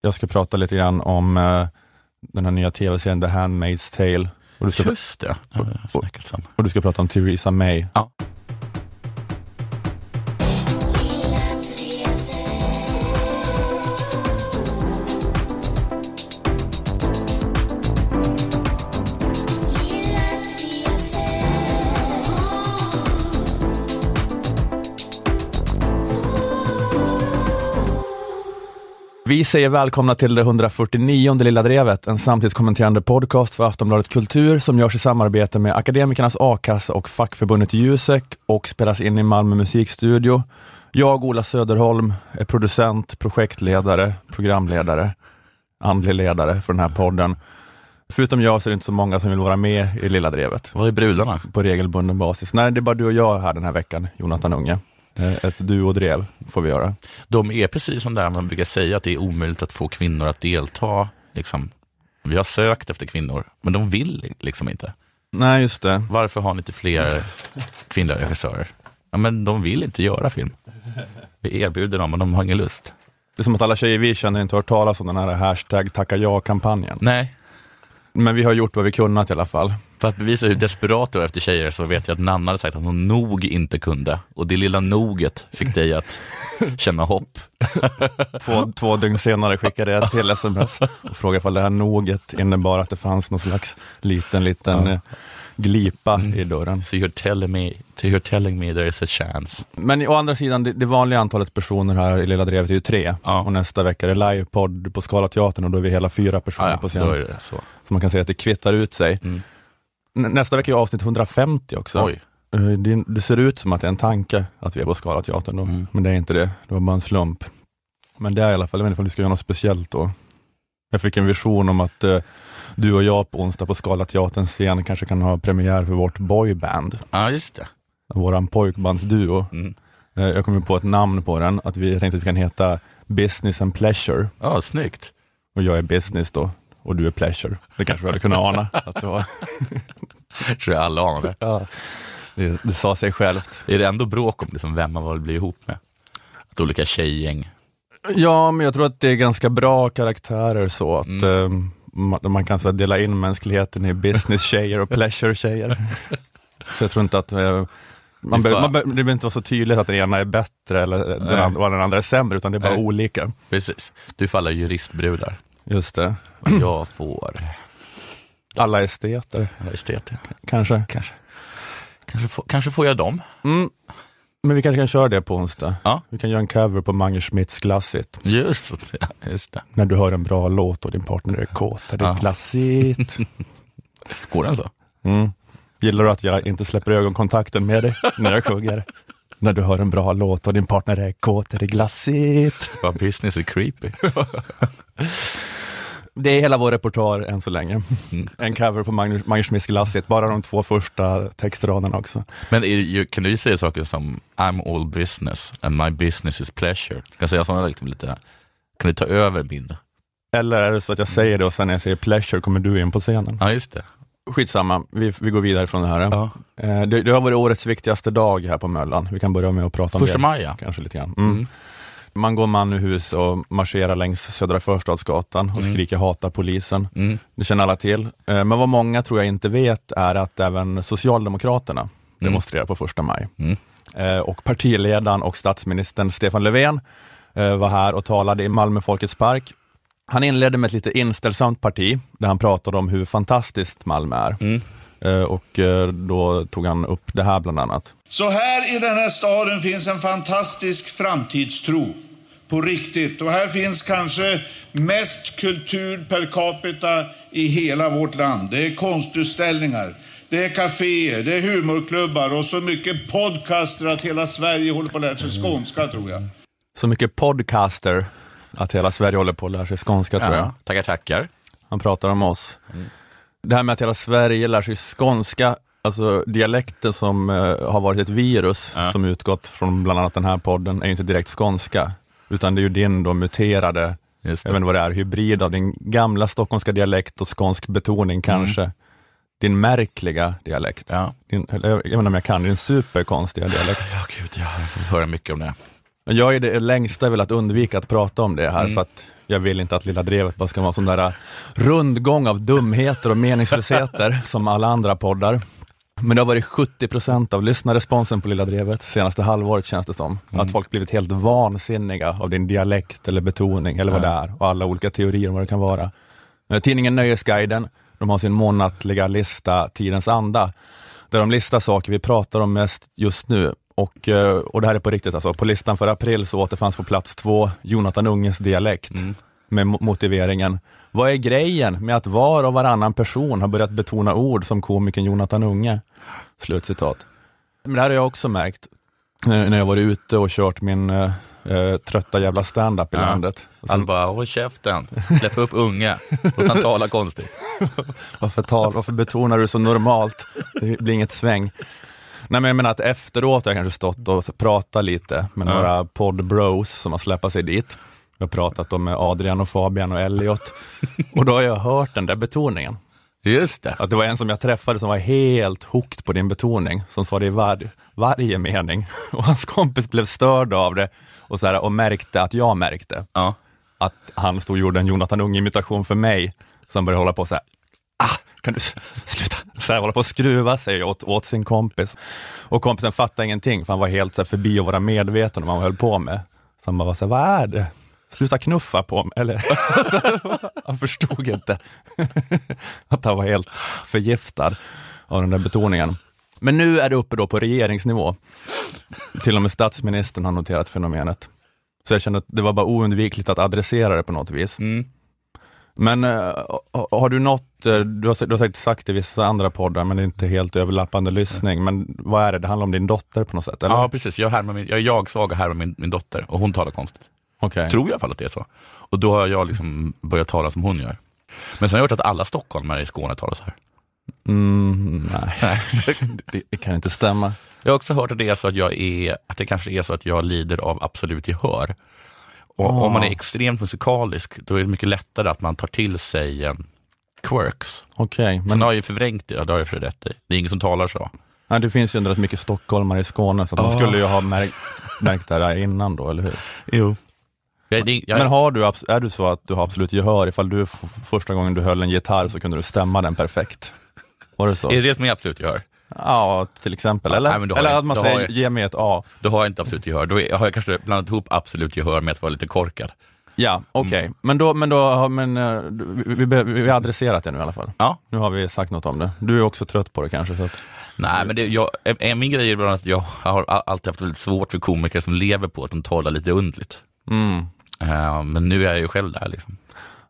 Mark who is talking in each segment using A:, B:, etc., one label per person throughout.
A: Jag ska prata lite grann om eh, den här nya tv-serien The Handmaid's Tale. Och du ska,
B: Just det, det har jag snackat om.
A: och du ska prata om Theresa May.
B: Ja.
A: Säger välkomna till det 149 Lilla Drevet, en samtidskommenterande podcast för Aftonbladet Kultur som görs i samarbete med Akademikernas A-kassa och fackförbundet Jusek och spelas in i Malmö musikstudio. Jag, Ola Söderholm, är producent, projektledare, programledare, andlig ledare för den här podden. Förutom jag så är det inte så många som vill vara med i Lilla Drevet
B: Var är brudarna?
A: på regelbunden basis. Nej, det är bara du och jag här den här veckan, Jonathan Unge. Eh, Ett duo-drev får vi göra.
B: De är precis som där man brukar säga att det är omöjligt att få kvinnor att delta. Liksom. Vi har sökt efter kvinnor, men de vill liksom inte.
A: Nej, just det.
B: Varför har ni inte fler kvinnliga regissörer? Ja, men de vill inte göra film. Vi erbjuder dem, men de har ingen lust.
A: Det är som att alla tjejer vi känner inte har hört talas om den här hashtag tacka ja-kampanjen.
B: Nej,
A: Men vi har gjort vad vi kunnat i alla fall.
B: för att bevisa hur desperat du är efter tjejer så vet jag att Nanna hade sagt att hon nog inte kunde. Och det lilla noget fick dig att känna hopp.
A: Två, två dygn senare skickade jag till sms och frågade ifall det här noget innebar att det fanns någon slags liten, liten
B: Ja.
A: Glipa i dörren.
B: So you're telling me, so you're telling me there is a chance.
A: Men å andra sidan, det, det vanliga antalet personer här i Lilla Drevet är ju tre.
B: Ja.
A: Och nästa vecka är det livepodd på Scalateatern och då är vi hela fyra personer
B: Ja,
A: på
B: ja,
A: scen.
B: då är det så.
A: Så man kan säga att det kvittar ut sig.
B: Mm.
A: Nä- Nästa vecka är avsnitt 150 också.
B: Oj.
A: Eh, Det, det ser ut som att det är en tanke att vi är på Scalateatern då,
B: Mm.
A: men det är inte det. Det var bara en slump. Men det är i alla fall, jag vet inte om vi ska göra något speciellt då. Jag fick en vision om att eh, du och jag på onsdag på Scalateaterns scen kanske kan ha premiär för vårt boyband,
B: Ja, just det.
A: våran pojkbandsduo.
B: Mm.
A: Eh, jag kom ju på ett namn på den, att vi jag tänkte att vi kan heta Business and Pleasure.
B: Ja, snyggt.
A: Och jag är business då, och du är pleasure. Det kanske vi hade kunnat ana att det var.
B: tror jag alla anar det.
A: Ja, det, det sa sig självt.
B: Är det ändå bråk om liksom vem man vill bli ihop med? Att olika tjejgäng.
A: Ja, men jag tror att det är ganska bra karaktärer så att
B: Mm.
A: eh, man, kan så dela in mänskligheten i business-tjejer och pleasure-tjejer. så jag tror inte att eh, man be, man be, det behöver inte vara så tydligt att den ena är bättre eller den andra, och den andra är sämre, utan det är bara
B: Nej.
A: olika.
B: Precis. Du alla juristbrudar.
A: Just det.
B: Och jag får
A: Alla esteter,
B: alla esteter.
A: kanske.
B: Kanske. Kanske, får, kanske får jag dem.
A: Mm. Men vi kanske kan köra det på onsdag.
B: Ja.
A: Vi kan göra en cover på Mange Schmidts Glassigt.
B: Just, ja, just det.
A: När du hör en bra låt och din partner är kåt, är det
B: Ja.
A: glassigt.
B: Går den så?
A: Mm. Gillar du att jag inte släpper ögonkontakten med dig när jag sjunger? när du hör en bra låt och din partner är kåt, är det glassigt?
B: Vad business är creepy.
A: Det är hela vår repertoar än så länge.
B: Mm.
A: En cover på Magnus, Magnus Glassigt, bara de två första textraderna också.
B: Men är, kan du säga saker som I'm all business and my business is pleasure? Kan jag säga sådana liksom lite, kan du ta över min?
A: Eller är det så att jag säger det och sen när jag säger pleasure kommer du in på scenen?
B: Ja, just det.
A: Skitsamma, vi, vi går vidare från det här.
B: Ja.
A: Eh, Det, det har varit årets viktigaste dag här på Möllan. Vi kan börja med att prata om
B: Första
A: det.
B: maj, ja.
A: Kanske lite grann. Mm.
B: Mm.
A: Man går man ur hus och marscherar längs Södra Förstadsgatan och
B: Mm.
A: skriker hata polisen.
B: Mm.
A: Det känner alla till. Eh, Men vad många tror jag inte vet är att även Socialdemokraterna demonstrerar på första maj.
B: Mm.
A: Eh, Och partiledaren och statsministern Stefan Löfven eh, var här och talade i Malmö Folkets Park. Han inledde med ett lite inställsamt parti där han pratade om hur fantastiskt Malmö är.
B: Mm.
A: Eh, Och eh, då tog han upp det här bland annat.
C: Så här i den här staden finns en fantastisk framtidstro. På riktigt. Och här finns kanske mest kultur per capita i hela vårt land. Det är konstutställningar, det är kaféer, det är humorklubbar och så mycket podcaster att hela Sverige håller på att lära sig skånska tror jag.
A: Så mycket podcaster att hela Sverige håller på att lära sig skånska tror jag.
B: Ja, tackar, tackar.
A: Han pratar om oss. Det här med att hela Sverige lär sig skånska, alltså dialekten som eh, har varit ett virus
B: Ja.
A: som utgått från bland annat den här podden är ju inte direkt skånska, utan det är ju din då muterade, jag vet inte vad det är, hybrid av din gamla stockholmska dialekt och skånsk betoning kanske. Din märkliga dialekt.
B: Ja.
A: Din, jag vet inte om jag kan, din superkonstiga dialekt.
B: ja, gud, jag har fått höra mycket om det.
A: Jag i det längsta velat undvika att prata om det här,
B: Mm.
A: för att jag vill inte att Lilla Drevet bara ska vara en sån där rundgång av dumheter och meningslösheter som alla andra poddar. Men det har varit 70 procent av lyssnarresponsen på Lilla Drevet senaste halvåret känns det som.
B: Mm.
A: Att folk blivit helt vansinniga av din dialekt eller betoning eller vad det är och alla olika teorier om vad det kan vara. Tidningen Nöjesguiden, de har sin månatliga lista Tidens anda, där de listar saker vi pratar om mest just nu. Och, eh, och det här är på riktigt alltså. På listan för april så återfanns på plats två Jonathan Unges dialekt med mo- motiveringen vad är grejen med att var och varannan person har börjat betona ord som komikern Jonathan Unge? Slutcitat. Men det här har jag också märkt när jag varit ute och kört min eh, eh, trötta jävla stand-up i
B: Ja.
A: landet. Och
B: Han
A: sen,
B: bara, håll käften, släpp upp unga, låt han tala konstigt.
A: varför, tal, varför betonar du så normalt? Det blir inget sväng. Nej, men jag menar att efteråt har jag kanske stått och pratat lite med
B: Ja.
A: några poddbros som har släpat sig dit. Jag har pratat om med Adrian och Fabian och Elliot och då har jag hört den där betoningen.
B: Just det.
A: Att det var en som jag träffade som var helt hooked på din betoning, som sa det i var, varje mening. Och hans kompis blev störd av det och, så här, och märkte att jag märkte
B: Ja.
A: att han stod och gjorde en Jonathan Unge-imitation för mig, som började hålla på så här, ah, kan du sluta, så här, hålla på och skruva sig åt, åt sin kompis. Och kompisen fattade ingenting, för han var helt så här, förbi att vara medveten om vad han höll på med. Så han bara var så här, vad är det? Sluta knuffa på mig, eller? han förstod inte att han var helt förgiftad av den där betoningen. Men nu är det uppe då på regeringsnivå. Till och med statsministern har noterat fenomenet. Så jag kände att det var bara oundvikligt att adressera det på något vis.
B: Mm.
A: Men eh, har du något, eh, du har, du har säkert sagt det i vissa andra poddar, men det är inte helt överlappande lyssning. Men vad är det, det handlar om din dotter på något sätt? Eller?
B: Ja, precis. Jag, härmar min, jag är jag-svag och härmar min, min dotter och hon talar konstigt.
A: Okej.
B: Tror jag i alla fall att det är så. Och då har jag liksom börjat tala som hon gör. Men sen har jag hört att alla stockholmare i Skåne talar så här.
A: Mm, nej, det, det kan inte stämma.
B: Jag har också hört att det är så att jag är, att det kanske är så att jag lider av absolut gehör. Och
A: Ah.
B: om man är extremt musikalisk, då är det mycket lättare att man tar till sig eh, quirks.
A: Okej,
B: Men
A: men
B: har jag ju förvrängt det, ja, det har jag för rätt i. Det är ingen som talar så.
A: nej, det finns ju ändå rätt mycket stockholmare i Skåne, så att de
B: Ah.
A: skulle ju ha märkt, märkt det här innan då, eller hur?
B: Jo. Jag, det, jag,
A: Men har du, är du så att du har absolut gehör, ifall du första gången du höll en gitarr så kunde du stämma den perfekt? Var det så?
B: är det det som är absolut gehör?
A: Ja, till exempel.
B: Ja,
A: Eller,
B: nej, då har
A: eller
B: jag-
A: att man säger,
B: jag-
A: ge mig ett A.
B: Då har jag inte absolut gehör. Då har jag kanske blandat ihop absolut gehör med att vara lite korkad.
A: Ja, okej. Men då, men då, men eh, vi, vi, vi har adresserat det nu i alla fall.
B: Ja.
A: Nu har vi sagt något om det. Du är också trött på det kanske, så att,
B: Nej, men det, jag, en, min grej är bland annat att jag har alltid haft väldigt svårt för komiker som lever på att de talar lite undligt.
A: mm.
B: Eh, men nu är jag ju själv där. Liksom.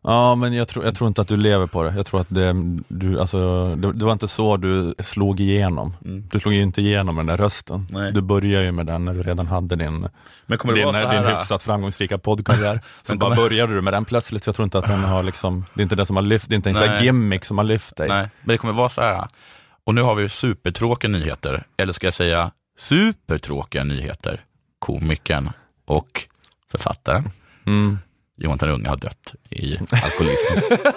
A: Ja, men jag tror, jag tror inte att du lever på det. Jag tror att det, du, alltså, det, det var inte så du slog igenom. Du slog ju inte igenom med den där rösten.
B: Nej.
A: Du började ju med den när du redan hade din,
B: Men kommer det
A: din,
B: vara så här?
A: din hyfsat framgångsrika poddkarriär. Så
B: Men
A: bara började du med den plötsligt. Jag tror inte att den har liksom, det är inte det som har lyft, det är inte en sån här gimmick som har lyft dig.
B: Nej, men det kommer vara så här. Och nu har vi supertråkiga nyheter, eller ska jag säga supertråkiga nyheter. Komikern och författaren
A: Mm.
B: Jonathan Unge har dött i alkoholism.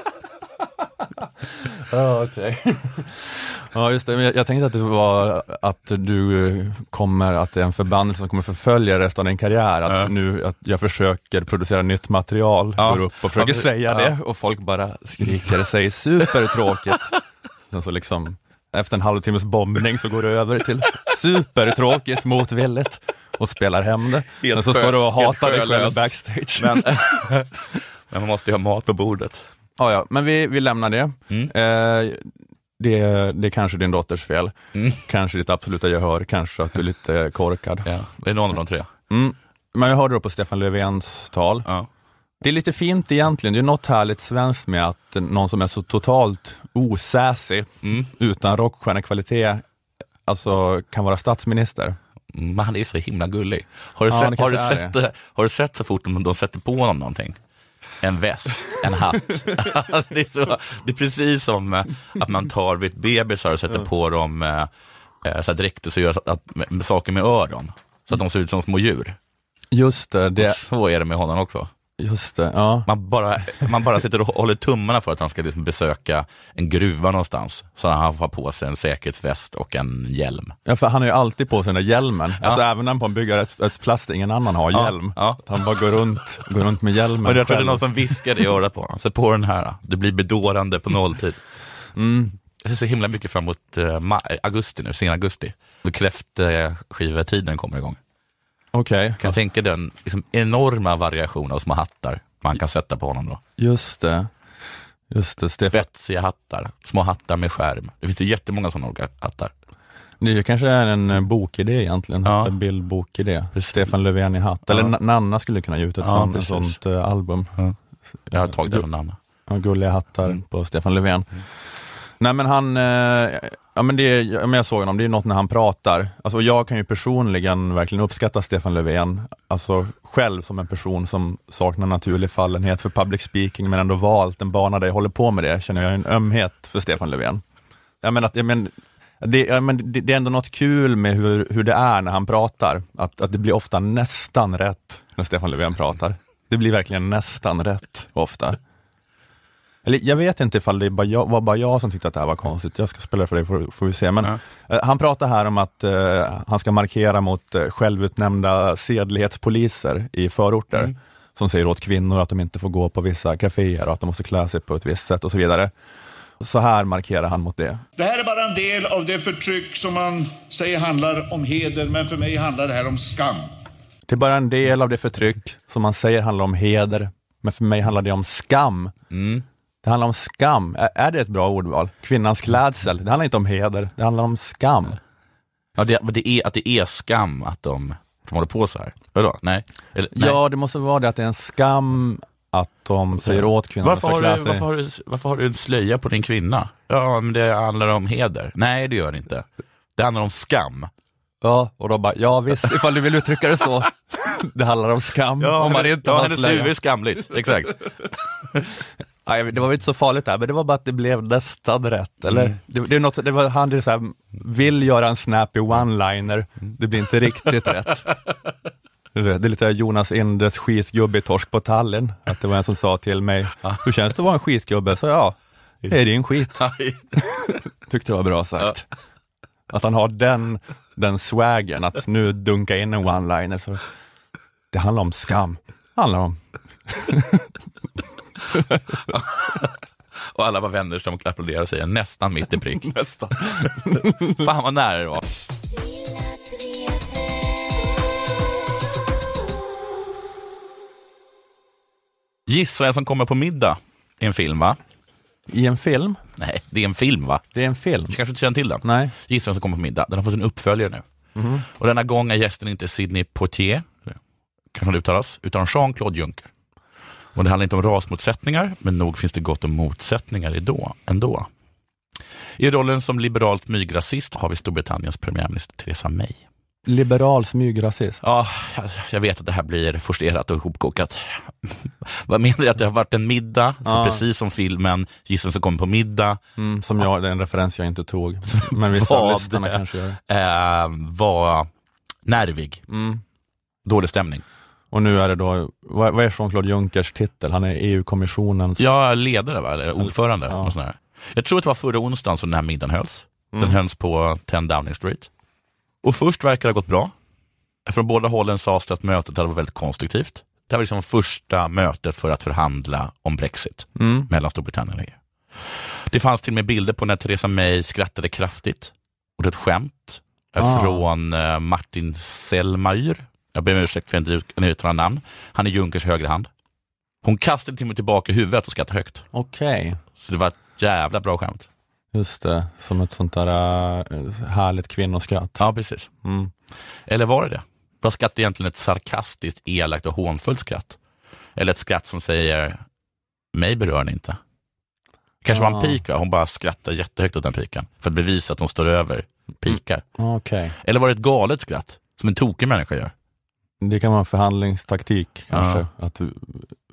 A: Ja, okej. ja, just det. Men jag, jag tänkte att det var att du kommer, att det är en förbannelse som kommer förfölja resten av din karriär. Att
B: Ja.
A: nu, att jag försöker producera nytt material,
B: Ja.
A: går upp och försöker
B: Ja,
A: säga
B: ja.
A: det och folk bara skriker, säger supertråkigt. Sen så liksom, efter en halvtimmes bombning så går det över till supertråkigt motvilligt och spelar hem det.
B: Helt
A: Men så står du och hatar dig själv backstage.
B: Men, men man måste ju ha mat på bordet.
A: Ja, ja, men vi, vi lämnar det.
B: Mm.
A: Eh, det. Det är kanske din dotters fel,
B: Mm.
A: kanske ditt absoluta gehör, kanske att du är lite korkad.
B: Ja, det är någon av de tre.
A: Mm. Men jag hörde då på Stefan Löfvens tal,
B: Ja.
A: det är lite fint egentligen, det är något härligt svenskt med att någon som är så totalt osäsig,
B: Mm.
A: utan rockstjärnekvalitet, alltså kan vara statsminister.
B: Men han är så himla gullig. Har du,
A: Ja,
B: sett, har, du sett, det- har du sett så fort de, de sätter på honom någonting? En väst, en hatt. alltså det, är så, det är precis som eh, att man tar vid bebisar och sätter på dem eh, eh, så här dräkter så gör att, med, med saker med öron. Så att de ser ut som små djur.
A: Just det, det,
B: Så är det med honom också.
A: Just det, ja.
B: Man bara, man bara sitter och håller tummarna för att han ska liksom besöka en gruva någonstans. Så han har på sig en säkerhetsväst och en hjälm.
A: ja. för han har ju alltid på sig den där hjälmen.
B: Ja.
A: Alltså även när han på en byggarbetsplats där ingen annan har
B: Ja,
A: hjälm.
B: ja.
A: Att han bara går runt, går runt med hjälmen
B: Men jag tror det är någon som viskar i örat på honom. Sätt på den här, det blir bedårande på nolltid.
A: Mm.
B: Jag ser så himla mycket fram emot eh, augusti nu, sen augusti. Då kräftskivetiden kommer igång.
A: Okej,
B: Kan jag tänka den liksom, enorma variation av små hattar man kan sätta på honom då.
A: just det. Just det, Stefan.
B: Spetsiga hattar, små hattar med skärm. Det finns ju jättemånga sådana olika hattar.
A: Det kanske är en eh, bokidé egentligen,
B: Ja.
A: en bildbokidé.
B: Precis.
A: Stefan Löfven i hatt. Eller
B: Ja.
A: Na- Nanna skulle kunna ge ut ett
B: Ja,
A: sånt, sånt eh, album.
B: Jag har tagit det från Nanna.
A: Ja, gulliga hattar
B: Mm.
A: på Stefan Löfven. Nej men han, eh, ja men det, ja, men jag såg honom, det är något när han pratar. Alltså jag kan ju personligen verkligen uppskatta Stefan Löfven, alltså själv som en person som saknar naturlig fallenhet för public speaking men ändå valt en bana där jag håller på med det, känner jag en ömhet för Stefan Löfven. Jag menar, att, jag menar, det, jag menar, det, det är ändå något kul med hur, hur det är när han pratar, att, att det blir ofta nästan rätt när Stefan Löfven pratar. Det blir verkligen nästan rätt ofta. Eller jag vet inte ifall det bara jag, var bara jag som tyckte att det här var konstigt. Jag ska spela för dig får, får vi se. Men
B: Ja.
A: eh, han pratar här om att eh, han ska markera mot eh, självutnämnda sedlighetspoliser i förorter.
B: Mm.
A: Som säger åt kvinnor att de inte får gå på vissa kaféer och att de måste klä sig på ett visst sätt och så vidare. Så här markerar han mot det.
C: Det här är bara en del av det förtryck som man säger handlar om heder, men för mig handlar det här om skam.
A: Det är bara en del av det förtryck som man säger handlar om heder, men för mig handlar det om skam.
B: Mm.
A: Det handlar om skam. Är, det ett bra ordval? Kvinnans klädsel. Det handlar inte om heder, det handlar om skam.
B: Ja, det, det är, att det är skam att de, att de håller på så här. Vadå? Nej? Eller, nej.
A: Ja, det måste vara det att det är en skam att de säger åt kvinnor att
B: Varför du,
A: klä sig.
B: varför, har du, varför har du en slöja på din kvinna? Ja, men det handlar om heder. Nej, det gör det inte. Det handlar om skam.
A: Ja, och då bara, ja visst, ifall du vill uttrycka det så. det handlar om skam om man inte
B: ja, hennes huvud är skamligt. Exakt.
A: Det var väl inte så farligt där, men det var bara att det blev nästan rätt. Eller? Det, det, är något, det var, han är så här, vill göra en snappy one-liner, det blir inte riktigt rätt. Det är lite Jonas Indes skitgubbe i Torsk på Tallinn, att det var en som sa till mig, hur känns det att vara en skitgubbe? Så ja, det är din skit. Tyckte det var bra sagt. Att han har den, den swaggen, att nu dunka in en one-liner. Så det handlar om skam. Det handlar om
B: Och alla var vänner som applåderade och säger nästan mitt i prick.
A: nästan.
B: Fan vad nära det var. Gissa vem som kommer på middag i en film va?
A: I en film?
B: Nej, det är en film va?
A: Det är en film?
B: Du kanske inte känner till den?
A: Nej.
B: Gissa vem som kommer på middag. Den har fått en uppföljare nu. Och denna gång är gästen inte Sidney Poitier, kanske det uttalas, utan Jean-Claude Juncker. Och det handlar inte om rasmotsättningar, men nog finns det gott om motsättningar ändå. I rollen som liberalt mygrasist har vi Storbritanniens premiärminister Theresa May.
A: Liberal smygrasist.
B: Ja, jag- vet att det här blir forcerat och ihopkokat. Vad menar du? Att det har varit en middag, så
A: Ja.
B: precis som filmen Gissa vem som kommer på middag,
A: Mm, som jag, det är en referens jag inte tog. Men vissa lyssnarna kanske gör.
B: eh, var nervig.
A: Mm.
B: Dålig stämning.
A: Och nu är det då, vad, vad är Jean-Claude Junckers titel? Han är EU-kommissionens...
B: Ja, ledare va? eller ordförande.
A: Ja.
B: Och sån här. Jag tror att det var förra onsdagen som den här middagen hölls. Den
A: Mm.
B: hölls på 10 Downing Street. Och först verkar det ha gått bra. Från båda hållen sades det att mötet hade varit väldigt konstruktivt. Det var liksom första mötet för att förhandla om Brexit
A: Mm.
B: mellan Storbritannien och EU. Det fanns till och med bilder på när Theresa May skrattade kraftigt. Och det är ett skämt eh,
A: Ah.
B: från eh, Martin Selmayr. Jag ber om ursäkt för att jag inte kan uttala namn. Han är Junkers högra hand. Hon kastade till med tillbaka huvudet och skrattade högt.
A: Okej,
B: Så det var ett jävla bra skämt.
A: just det. Som ett sånt där äh, härligt kvinnoskratt.
B: Ja, precis.
A: Mm.
B: Eller var det det? Var skratt egentligen ett sarkastiskt, elakt och hånfullt skratt? Eller ett skratt som säger, mig berör ni inte. Kanske var en pik, va? hon bara skrattar jättehögt åt den piken för att bevisa att hon står över pikar.
A: Okej,
B: Eller var det ett galet skratt, som en tokig människa gör?
A: Det kan vara en förhandlingstaktik kanske. Att du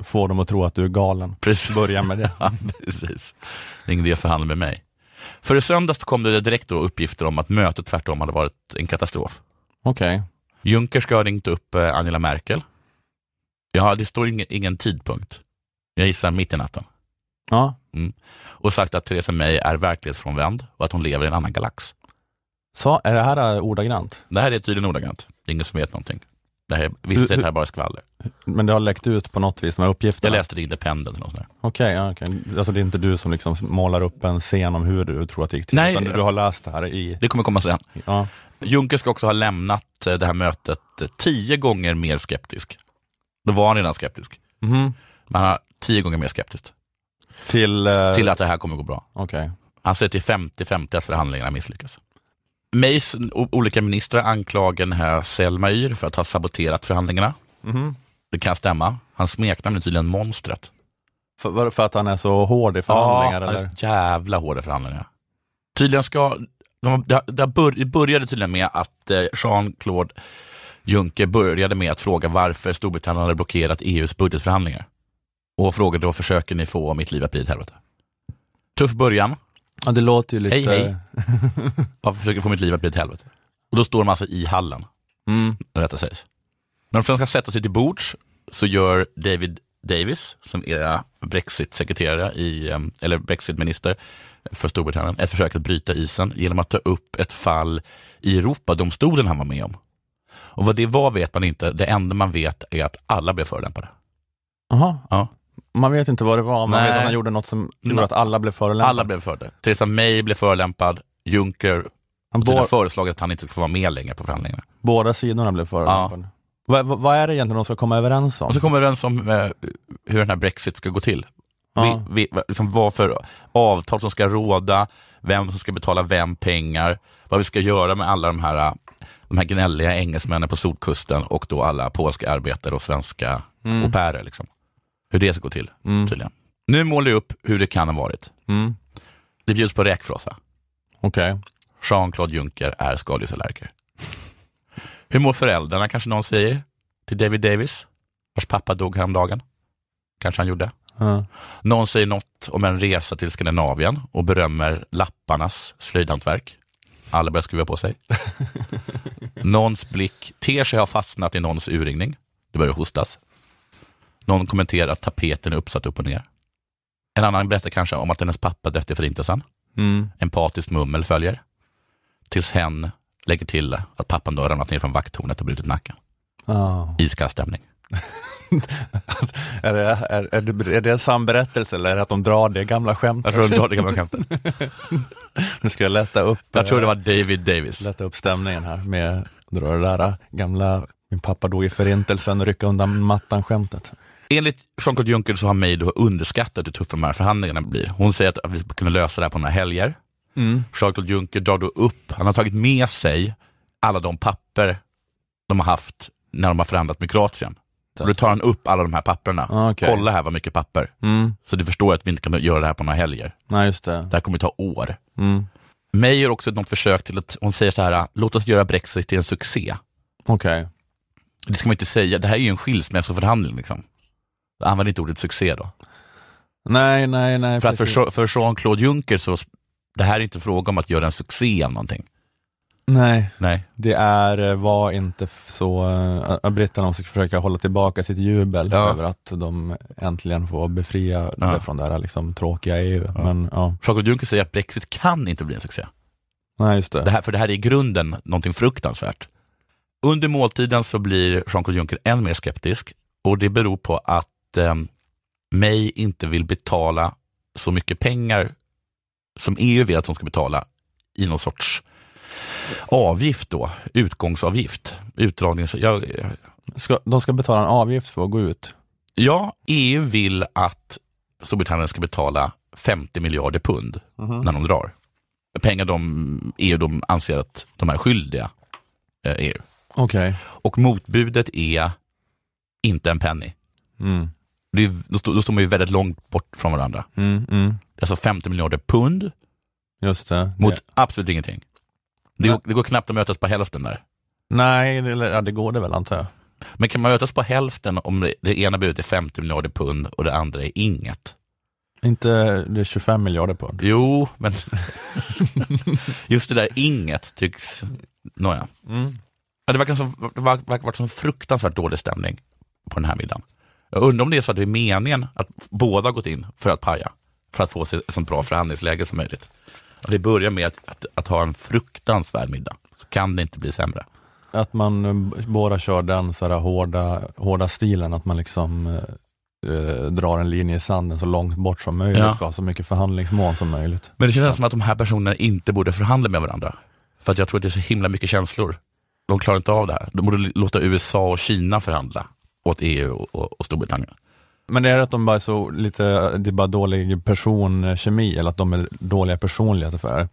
A: får dem att tro att du är galen.
B: Precis.
A: Börja med det.
B: Ja, precis. Det är ingen idé att förhandla med mig. För i söndags kom det direkt då uppgifter om att mötet tvärtom hade varit en katastrof.
A: Okej.
B: Juncker ska ha ringt upp eh, Angela Merkel Ja, det står ingen, ingen tidpunkt. Jag gissar mitt i natten.
A: Ja,
B: Och sagt att Theresa May är verklighetsfrånvänd och att hon lever i en annan galax.
A: så är det här eh, ordagrant?
B: Det här är tydligen ordagrant. Det är ingen som vet någonting. Det här, visst är det här bara skvaller.
A: Men det har läckt ut på något vis, de här
B: Jag
A: uppgifterna?
B: läste det i Independent eller något sånt där.
A: Okej, ja, okej. alltså det är inte du som liksom målar upp en scen om hur du tror att det gick till,
B: Nej.
A: utan du har läst det här i...
B: Det kommer komma sen.
A: Ja.
B: Juncker ska också ha lämnat eh, det här mötet tio gånger mer skeptisk. Då var han redan skeptisk.
A: Mhm.
B: Men han har tio gånger mer skeptisk
A: Till... eh,
B: till att det här kommer gå bra.
A: Okej.
B: Han säger till 50-50 att förhandlingarna misslyckas. Mays olika ministrar anklagar den här Selma Yr för att ha saboterat förhandlingarna.
A: Mhm.
B: Det kan stämma. Hans smeknamn är tydligen Monstret.
A: För, för att han är så hård i förhandlingar?
B: ja, han är så jävla hårda förhandlingar. Tydligen ska, de, det, det började tydligen med att eh, Jean-Claude Juncker började med att fråga varför Storbritannien hade blockerat EUs budgetförhandlingar. Och frågade då, försöker ni få mitt liv att bli ett helvete? Tuff början.
A: Ja, det låter ju lite...
B: Hej, hej. Varför försöker få mitt liv att bli ett helvete? Och då står de alltså i hallen,
A: Mm.
B: när detta sägs. När de sen ska sätta sig till bords så gör David Davis, som är Brexit-sekreterare i, eller Brexit-minister för Storbritannien, ett försök att bryta isen genom att ta upp ett fall i Europadomstolen han var med om. Och vad det var vet man inte, det enda man vet är att alla blev förolämpade.
A: Jaha.
B: Ja.
A: Man vet inte vad det var, man
B: Nej.
A: vet att han gjorde något som gjorde att alla blev förolämpade.
B: Alla blev förolämpade. Theresa May blev förolämpad, Juncker
A: Han
B: föreslagit att han inte ska få vara med längre på förhandlingarna.
A: Båda sidorna blev förolämpade. Vad, vad, vad är det egentligen de ska komma överens om?
B: Så kommer vi överens om eh, hur den här Brexit ska gå till.
A: Ja.
B: Vi, vi, liksom vad för avtal som ska råda, vem som ska betala vem pengar, vad vi ska göra med alla de här, eh, de här gnälliga engelsmännen på Solkusten och då alla polska arbetare och svenska
A: Mm.
B: au pairer. Liksom. Hur det ska gå till,
A: Mm.
B: tydligen. Nu målar jag upp hur det kan ha varit.
A: Mm.
B: Det bjuds på räkfrossa.
A: Okej.
B: Jean-Claude Juncker är skaldjursallergiker. Hur mår föräldrarna, kanske någon säger, till David Davis, vars pappa dog häromdagen. Kanske han gjorde.
A: Ja.
B: Någon säger något om en resa till Skandinavien och berömmer lapparnas slöjdhantverk. Alla börjar skruva på sig. Någons blick ter sig ha fastnat i någons urringning. Det börjar hostas. Någon kommenterar att tapeten är uppsatt upp och ner. En annan berättar kanske om att hennes pappa dött i förintelsen.
A: Mm.
B: Empatiskt mummel följer. Tills hen lägger till att pappan då har ramlat ner från vakttornet och brutit nacken.
A: Ja.
B: Iskall stämning.
A: Är, det, är, är, det, är det en sann berättelse eller är det att de drar det gamla skämtet?
B: Jag tror du har det gamla skämtet.
A: Nu ska jag lätta upp,
B: Jag tror det
A: eh,
B: var David Davis.
A: lätta upp stämningen här med dra det där gamla min pappa dog i förintelsen och rycka undan mattan skämtet.
B: Enligt Jean-Claude Juncker så har May då underskattat hur tuffa de här förhandlingarna blir. Hon säger att vi ska kunna lösa det här på några helger.
A: Mm.
B: Jean-Claude Juncker drar då upp, han har tagit med sig alla de papper de har haft när de har förhandlat med Kroatien. Då tar han upp alla de här papperna.
A: Ah, okej.
B: Kolla här vad mycket papper.
A: Mm.
B: Så du förstår att vi inte kan göra det här på några helger.
A: Nej, just det.
B: Det här kommer ta år.
A: Mm.
B: May gör också något försök till att, hon säger så här, låt oss göra Brexit till en succé.
A: Okej.
B: Det ska man inte säga, det här är ju en skilsmässoförhandling. Liksom. Använd inte ordet succé då.
A: Nej, nej, nej.
B: För att
A: precis.
B: för, för Jean-Claude Juncker så, det här är inte fråga om att göra en succé av någonting.
A: Nej,
B: Nej.
A: det är, eh, var inte så, äh, britterna måste försöka hålla tillbaka sitt jubel
B: Ja.
A: över att de äntligen får befria
B: Ja.
A: från det här liksom, tråkiga EU.
B: Ja.
A: Men ja,
B: Jean-Claude Juncker säger att Brexit kan inte bli en succé.
A: nej just det.
B: Det här, för det här är i grunden någonting fruktansvärt. Under måltiden så blir Jean-Claude Juncker än mer skeptisk och det beror på att eh, May inte vill betala så mycket pengar som EU vill att de ska betala i någon sorts avgift då, utgångsavgift, utdragnings... Ja,
A: Ska, de ska betala en avgift för att gå ut.
B: ja, EU vill att Storbritannien ska betala 50 miljarder pund när de drar. Pengar de EU de anser att de är skyldiga eh, EU.
A: Okej.
B: Och motbudet är inte en penny.
A: Mm.
B: Det är, då, står, då står man ju väldigt långt bort från varandra.
A: Mm, mm.
B: Alltså 50 miljarder pund
A: Just det.
B: mot
A: det.
B: absolut ingenting. Det,
A: Nej.
B: går, det går knappt att mötas på hälften där.
A: Nej, det, ja, det går det väl antar jag.
B: Men kan man mötas på hälften om det, det ena budet är 50 miljarder pund och det andra är inget?
A: Inte det är 25 miljarder pund.
B: Jo, men just det där inget tycks... Nåja.
A: Mm.
B: Ja, det verkar som, det verkar, verkar varit som fruktansvärt dålig stämning på den här middagen. Jag undrar om det är så att det är meningen att båda gått in för att paja, för att få sig ett så bra förhandlingsläge som möjligt. Att det börjar med att, att, att ha en fruktansvärd middag, så kan det inte bli sämre.
A: Att man eh, båda kör den så hårda, hårda stilen, att man liksom eh, eh, drar en linje i sanden så långt bort som möjligt
B: Ja.
A: för att ha så mycket förhandlingsmål som möjligt.
B: Men det känns som att de här personerna inte borde förhandla med varandra. För att jag tror att det är så himla mycket känslor. De klarar inte av det här. De borde låta USA och Kina förhandla åt EU och, och, Storbritannien.
A: Men är det att de bara är så lite, det är bara dålig personkemi eller att de är dåliga personligheter för?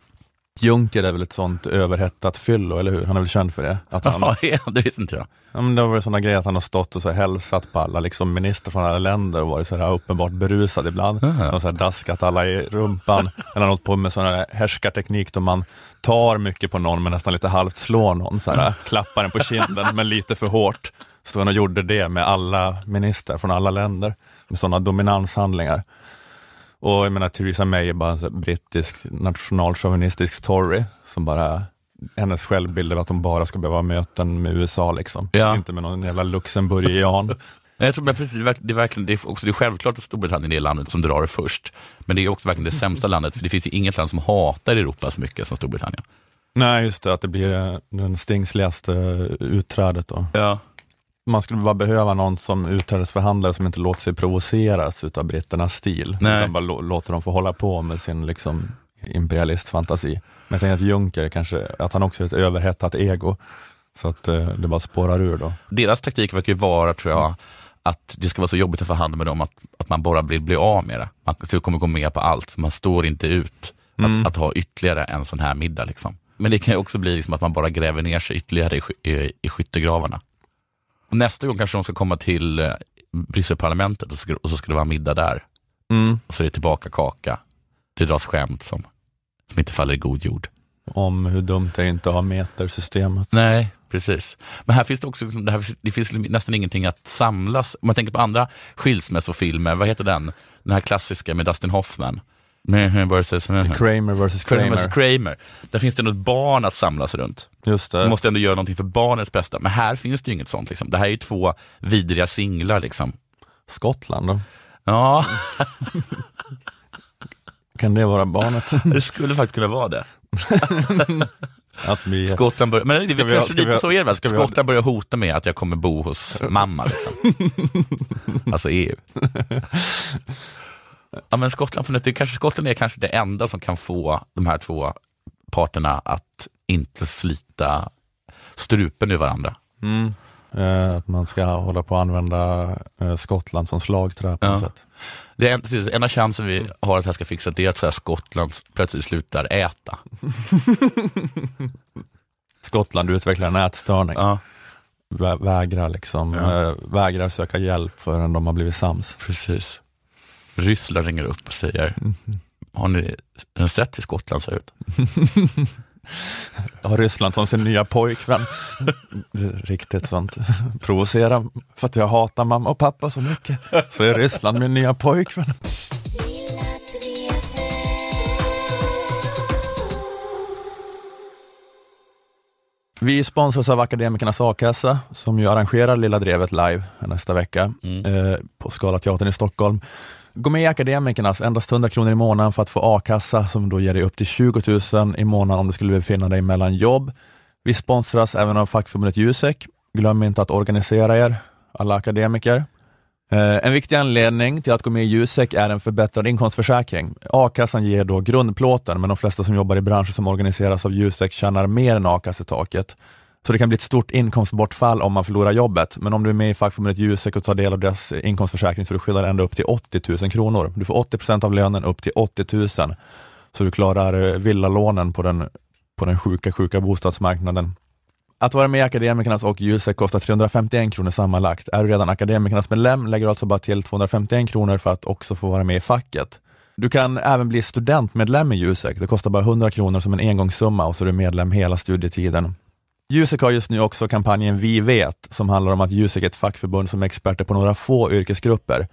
A: Juncker är väl ett sånt överhettat fyllo, eller hur? Han är väl känd för det? Att han,
B: Ja, det visste inte jag.
A: ja, men det har varit sådana grejer att han har stått och så här hälsat på alla liksom ministrar från alla länder och varit så här uppenbart berusad ibland.
B: Aha.
A: Och så här daskat alla i rumpan. Eller han har hållit på med sån här härskarteknik då man tar mycket på någon men nästan lite halvt slår någon, så här, klappar den på kinden men lite för hårt. Så han och gjorde det med alla ministrar från alla länder, med sådana dominanshandlingar. Och jag menar Theresa May är bara en brittisk nationalchauvinistisk Tory som bara, hennes självbild är att hon bara ska behöva möten med USA liksom.
B: Ja.
A: Inte med någon jävla luxemburgian.
B: Jag tror men precis, det är, verkligen, det är också det är självklart att Storbritannien är det landet som drar det först. Men det är också verkligen det sämsta landet, för det finns ju inget land som hatar Europa så mycket som Storbritannien.
A: Nej, just det, att det blir eh, den stingsligaste utträdet då.
B: Ja.
A: Man skulle bara behöva någon som utträdesförhandlare som inte låter sig provoceras utav britternas stil,
B: Nej.
A: utan bara lå- låter dem få hålla på med sin liksom, imperialistfantasi. Men jag tänker att Juncker kanske, att han också är ett överhettat ego, så att eh, det bara spårar ur då.
B: Deras taktik verkar ju vara, tror jag, att det ska vara så jobbigt att förhandla med dem att, att man bara vill bli av med det. Man kommer gå med på allt, för man står inte ut att, att ha ytterligare en sån här middag. Liksom. Men det kan ju också bli liksom att man bara gräver ner sig ytterligare i, i, i skyttegravarna. Nästa gång kanske de ska komma till eh, Brysselparlamentet och, och så ska det vara middag där.
A: Mm.
B: Och så är det tillbaka kaka. Det dras skämt som, som inte faller i god jord.
A: Om hur dumt det är inte att ha metersystemet.
B: Nej, precis. Men här finns det också, det, här, det finns nästan ingenting att samlas. Om man tänker på andra skilsmässofilmer, vad heter den? Den här klassiska med Dustin Hoffman. Med versus,
A: Kramer versus
B: Kramer.
A: Kramer.
B: Där finns det något barn att samlas runt.
A: Just
B: Man
A: det.
B: måste ändå göra någonting för barnets bästa. Men här finns det ju inget sånt. Liksom. Det här är ju två vidriga singlar. Liksom.
A: Skottland då?
B: Ja,
A: Kan det vara barnet?
B: det skulle faktiskt kunna vara det.
A: att vi...
B: Skottland börjar, men det är kanske lite
A: ha-
B: så är det väl?
A: ha-
B: Skottland börjar hota med att jag kommer bo hos mamma. Liksom. alltså EU. Ja, men Skottland, för det kanske, Skottland är kanske det enda som kan få de här två parterna att inte slita strupen ur varandra.
A: Mm. Eh, att man ska hålla på att använda eh, Skottland som slagträ på
B: Ja.
A: något sätt.
B: Det är en, precis, enda chansen vi har att det här ska fixas det är att så här Skottland plötsligt slutar äta.
A: Skottland utvecklar en ätstörning,
B: Ja,
A: Vä- vägrar, liksom,
B: Ja.
A: eh, vägrar söka hjälp förrän de har blivit sams.
B: precis. Ryssland ringer upp och säger, har ni, har ni sett hur Skottland ser ut?
A: Har Ryssland som sin nya pojkvän. Riktigt sånt. Provocera för att jag hatar mamma och pappa så mycket. Så är Ryssland min nya pojkvän. Vi sponsras av Akademikernas A-kassa som ju arrangerar Lilla Drevet live nästa vecka eh, på Scalateatern i Stockholm. Gå med i Akademikernas, endast 100 kronor i månaden för att få a-kassa som då ger dig upp till 20 000 i månaden om du skulle befinna dig mellan jobb. Vi sponsras även av fackförbundet Jusek. Glöm inte att organisera er, alla akademiker. Eh, en viktig anledning till att gå med i Jusek är en förbättrad inkomstförsäkring. A-kassan ger då grundplåten, men de flesta som jobbar i branscher som organiseras av Jusek tjänar mer än a-kassetaket. Så det kan bli ett stort inkomstbortfall om man förlorar jobbet. Men om du är med i fackförbundet Jusek och tar del av deras inkomstförsäkring så du skyddar ända upp till 80 000 kronor. Du får 80 procent av lönen upp till 80 000. Så du klarar eh, villalånen på den, på den sjuka, sjuka bostadsmarknaden. Att vara med i Akademikernas och Jusek kostar 351 kronor sammanlagt. Är du redan Akademikernas medlem lägger du alltså bara till 251 kronor för att också få vara med i facket. Du kan även bli studentmedlem i Jusek. Det kostar bara 100 kronor som en engångssumma och så är du medlem hela studietiden. Jusek har just nu också kampanjen Vi vet, som handlar om att Jusek är ett fackförbund som är experter på några få yrkesgrupper.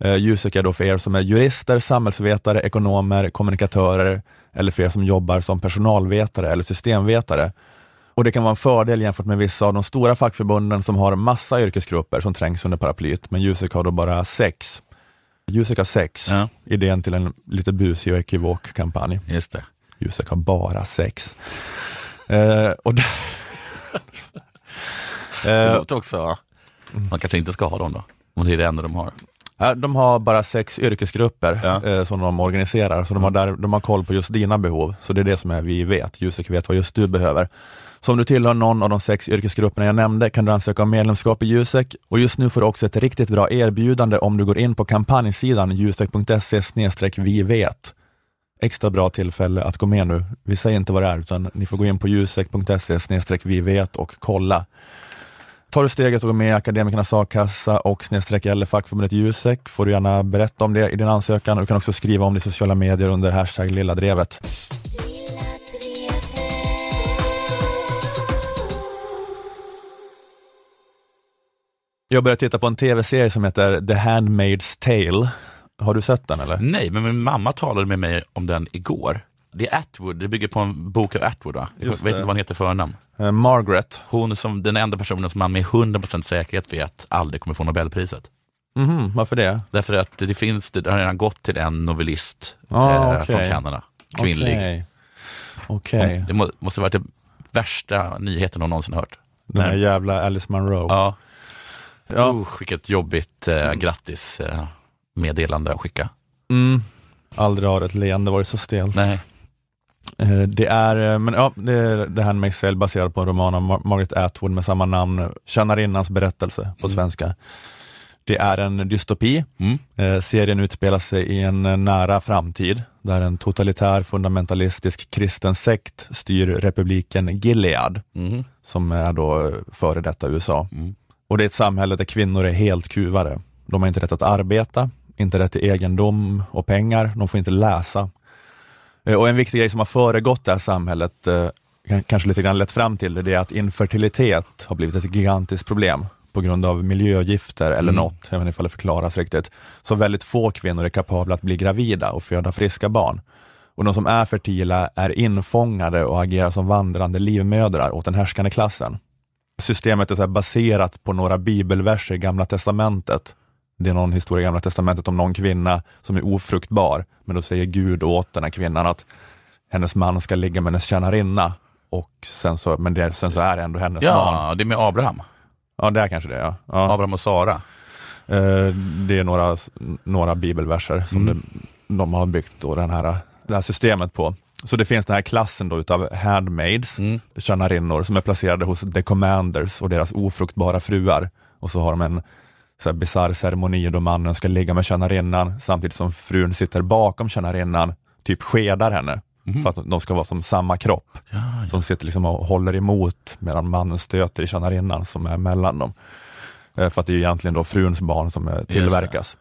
A: Eh, Jusek är då för er som är jurister, samhällsvetare, ekonomer, kommunikatörer eller för er som jobbar som personalvetare eller systemvetare. Och det kan vara en fördel jämfört med vissa av de stora fackförbunden som har massa yrkesgrupper som trängs under paraplyet, men Jusek har då bara sex. Jusek har sex,
B: Ja.
A: idén till en lite busig och ekivok kampanj.
B: Just det.
A: Jusek har bara sex. Eh, och där,
B: Det
A: eh,
B: låter också, man kanske inte ska ha dem då, om det är det enda de har.
A: De har bara sex yrkesgrupper
B: Ja.
A: eh, som de organiserar, så de har, där, de har koll på just dina behov. Så det är det som är vi vet. Jusek vet vad just du behöver. Så om du tillhör någon av de sex yrkesgrupperna jag nämnde kan du ansöka om medlemskap i Jusek och just nu får du också ett riktigt bra erbjudande om du går in på kampanjsidan jusek.se vi vet. Extra bra tillfälle att gå med nu. Vi säger inte vad det är, utan ni får gå in på ljusek.se vi vet och kolla. Tar du steget och går med i Akademikernas a-kassa och snedstreck eller fackförbundet Jusek får du gärna berätta om det i din ansökan. Du kan också skriva om det i sociala medier under hashtag lilla drevet. Jag började titta på en tv-serie som heter The Handmaid's Tale. Har du sett den eller?
B: Nej, men min mamma talade med mig om den igår. Det är Atwood, det bygger på en bok av Atwood va? Jag
A: Just
B: vet
A: det.
B: inte vad han heter förnamn.
A: Eh, Margaret.
B: Hon som den enda personen som man med 100% säkerhet vet aldrig kommer få Nobelpriset.
A: Mhm, varför det?
B: Därför att det finns, det har redan gått till en novellist
A: Ah,
B: eh,
A: okej.
B: från Kanada, kvinnlig.
A: Okej. Okej.
B: Det må, måste varit det värsta nyheten hon någonsin hört.
A: Den här jävla Alice Munro.
B: Ja.
A: Ja.
B: Usch, vilket jobbigt eh, grattis eh, meddelande att skicka.
A: Mm. Aldrig har ett leende varit så stelt.
B: Nej.
A: Eh, Det är, eh, men ja, det är det här med Excel baserat på en roman av Mar- Margaret Atwood med samma namn, Tjänarinnans berättelse på svenska. Det är en dystopi.
B: Mm.
A: Eh, serien utspelar sig i en nära framtid där en totalitär fundamentalistisk kristen sekt styr republiken Gilead
B: Mhm.
A: som är då före detta USA.
B: Mm.
A: Och det är ett samhälle där kvinnor är helt kuvade. De har inte rätt att arbeta, inte rätt till egendom och pengar, de får inte läsa. Eh, Och en viktig grej som har föregått det här samhället, eh, kan- kanske lite grann lett fram till det, det är att infertilitet har blivit ett gigantiskt problem på grund av miljögifter eller
B: Mm.
A: något, jag vet inte ifall det förklaras riktigt. Så väldigt få kvinnor är kapabla att bli gravida och föda friska barn. Och de som är fertila är infångade och agerar som vandrande livmödrar åt den härskande klassen. Systemet är baserat på några bibelverser i Gamla Testamentet. Det är någon historia i Gamla Testamentet om någon kvinna som är ofruktbar, men då säger Gud åt den här kvinnan att hennes man ska ligga med hennes tjänarinna. Och sen så, men det, sen så är det ändå hennes barn.
B: Ja, det är med Abraham.
A: Ja, det är kanske det. Ja. Ja.
B: Abraham och Sara.
A: Eh, Det är några, några bibelverser som
B: Mm.
A: det, de har byggt då den här, det här systemet på. Så det finns den här klassen då utav handmaids,
B: Mm.
A: tjänarinnor, som är placerade hos the commanders och deras ofruktbara fruar. Och så har de en så här bisarr ceremoni då mannen ska ligga med tjänarinnan samtidigt som frun sitter bakom tjänarinnan, typ skedar henne. För att de ska vara som samma kropp.
B: Ja, ja.
A: Som sitter liksom och håller emot medan mannen stöter i tjänarinnan som är mellan dem. Eh, För att det är egentligen då fruns barn som eh, tillverkas.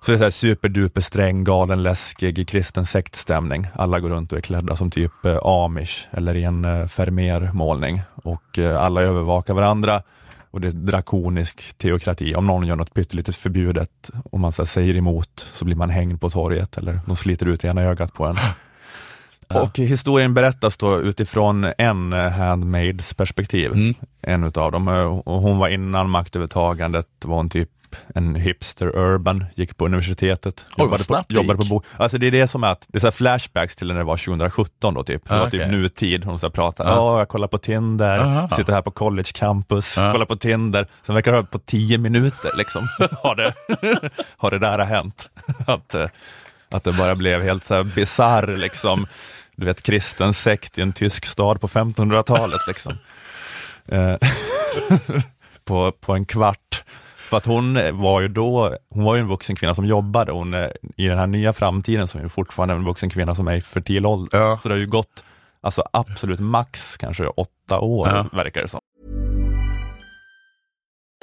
A: Så det är så här superduper sträng, galen, läskig kristen sektstämning. Alla går runt och är klädda som typ eh, amish eller i en eh, Vermeer-målning. Och alla övervakar varandra och det är drakonisk teokrati. Om någon gör något pyttelitet förbjudet, om man så här, säger emot, så blir man hängd på torget eller de sliter ut ena ögat på en. Och historien berättas då utifrån en handmaids perspektiv.
B: Mm.
A: En utav dem. Och hon var innan maktövertagandet, var hon typ en hipster urban, gick på universitetet,
B: vad
A: jobbade, på,
B: det
A: jobbade på bo. Alltså det är det som är att, det är så flashbacks till när det var 2017 då typ. Det
B: Ja,
A: var
B: okej.
A: typ nutid, hon så pratar, ja
B: Ja.
A: jag kollar på Tinder,
B: Aha.
A: sitter här på college campus,
B: Ja.
A: kollar på Tinder. Sen verkar det på tio minuter liksom, har, det, har det där hänt. Att, eh, att det bara blev helt så här liksom, du vet kristen sekt i en tysk stad på 1500-talet liksom. Eh, på, på en kvart. För att hon var ju då, hon var ju en vuxen kvinna som jobbade, hon, är- i den här nya framtiden så är hon fortfarande en vuxen kvinna som är i fertil ålder.
B: Ja.
A: Så det har ju gått alltså absolut max kanske åtta år
B: Ja.
A: verkar det som.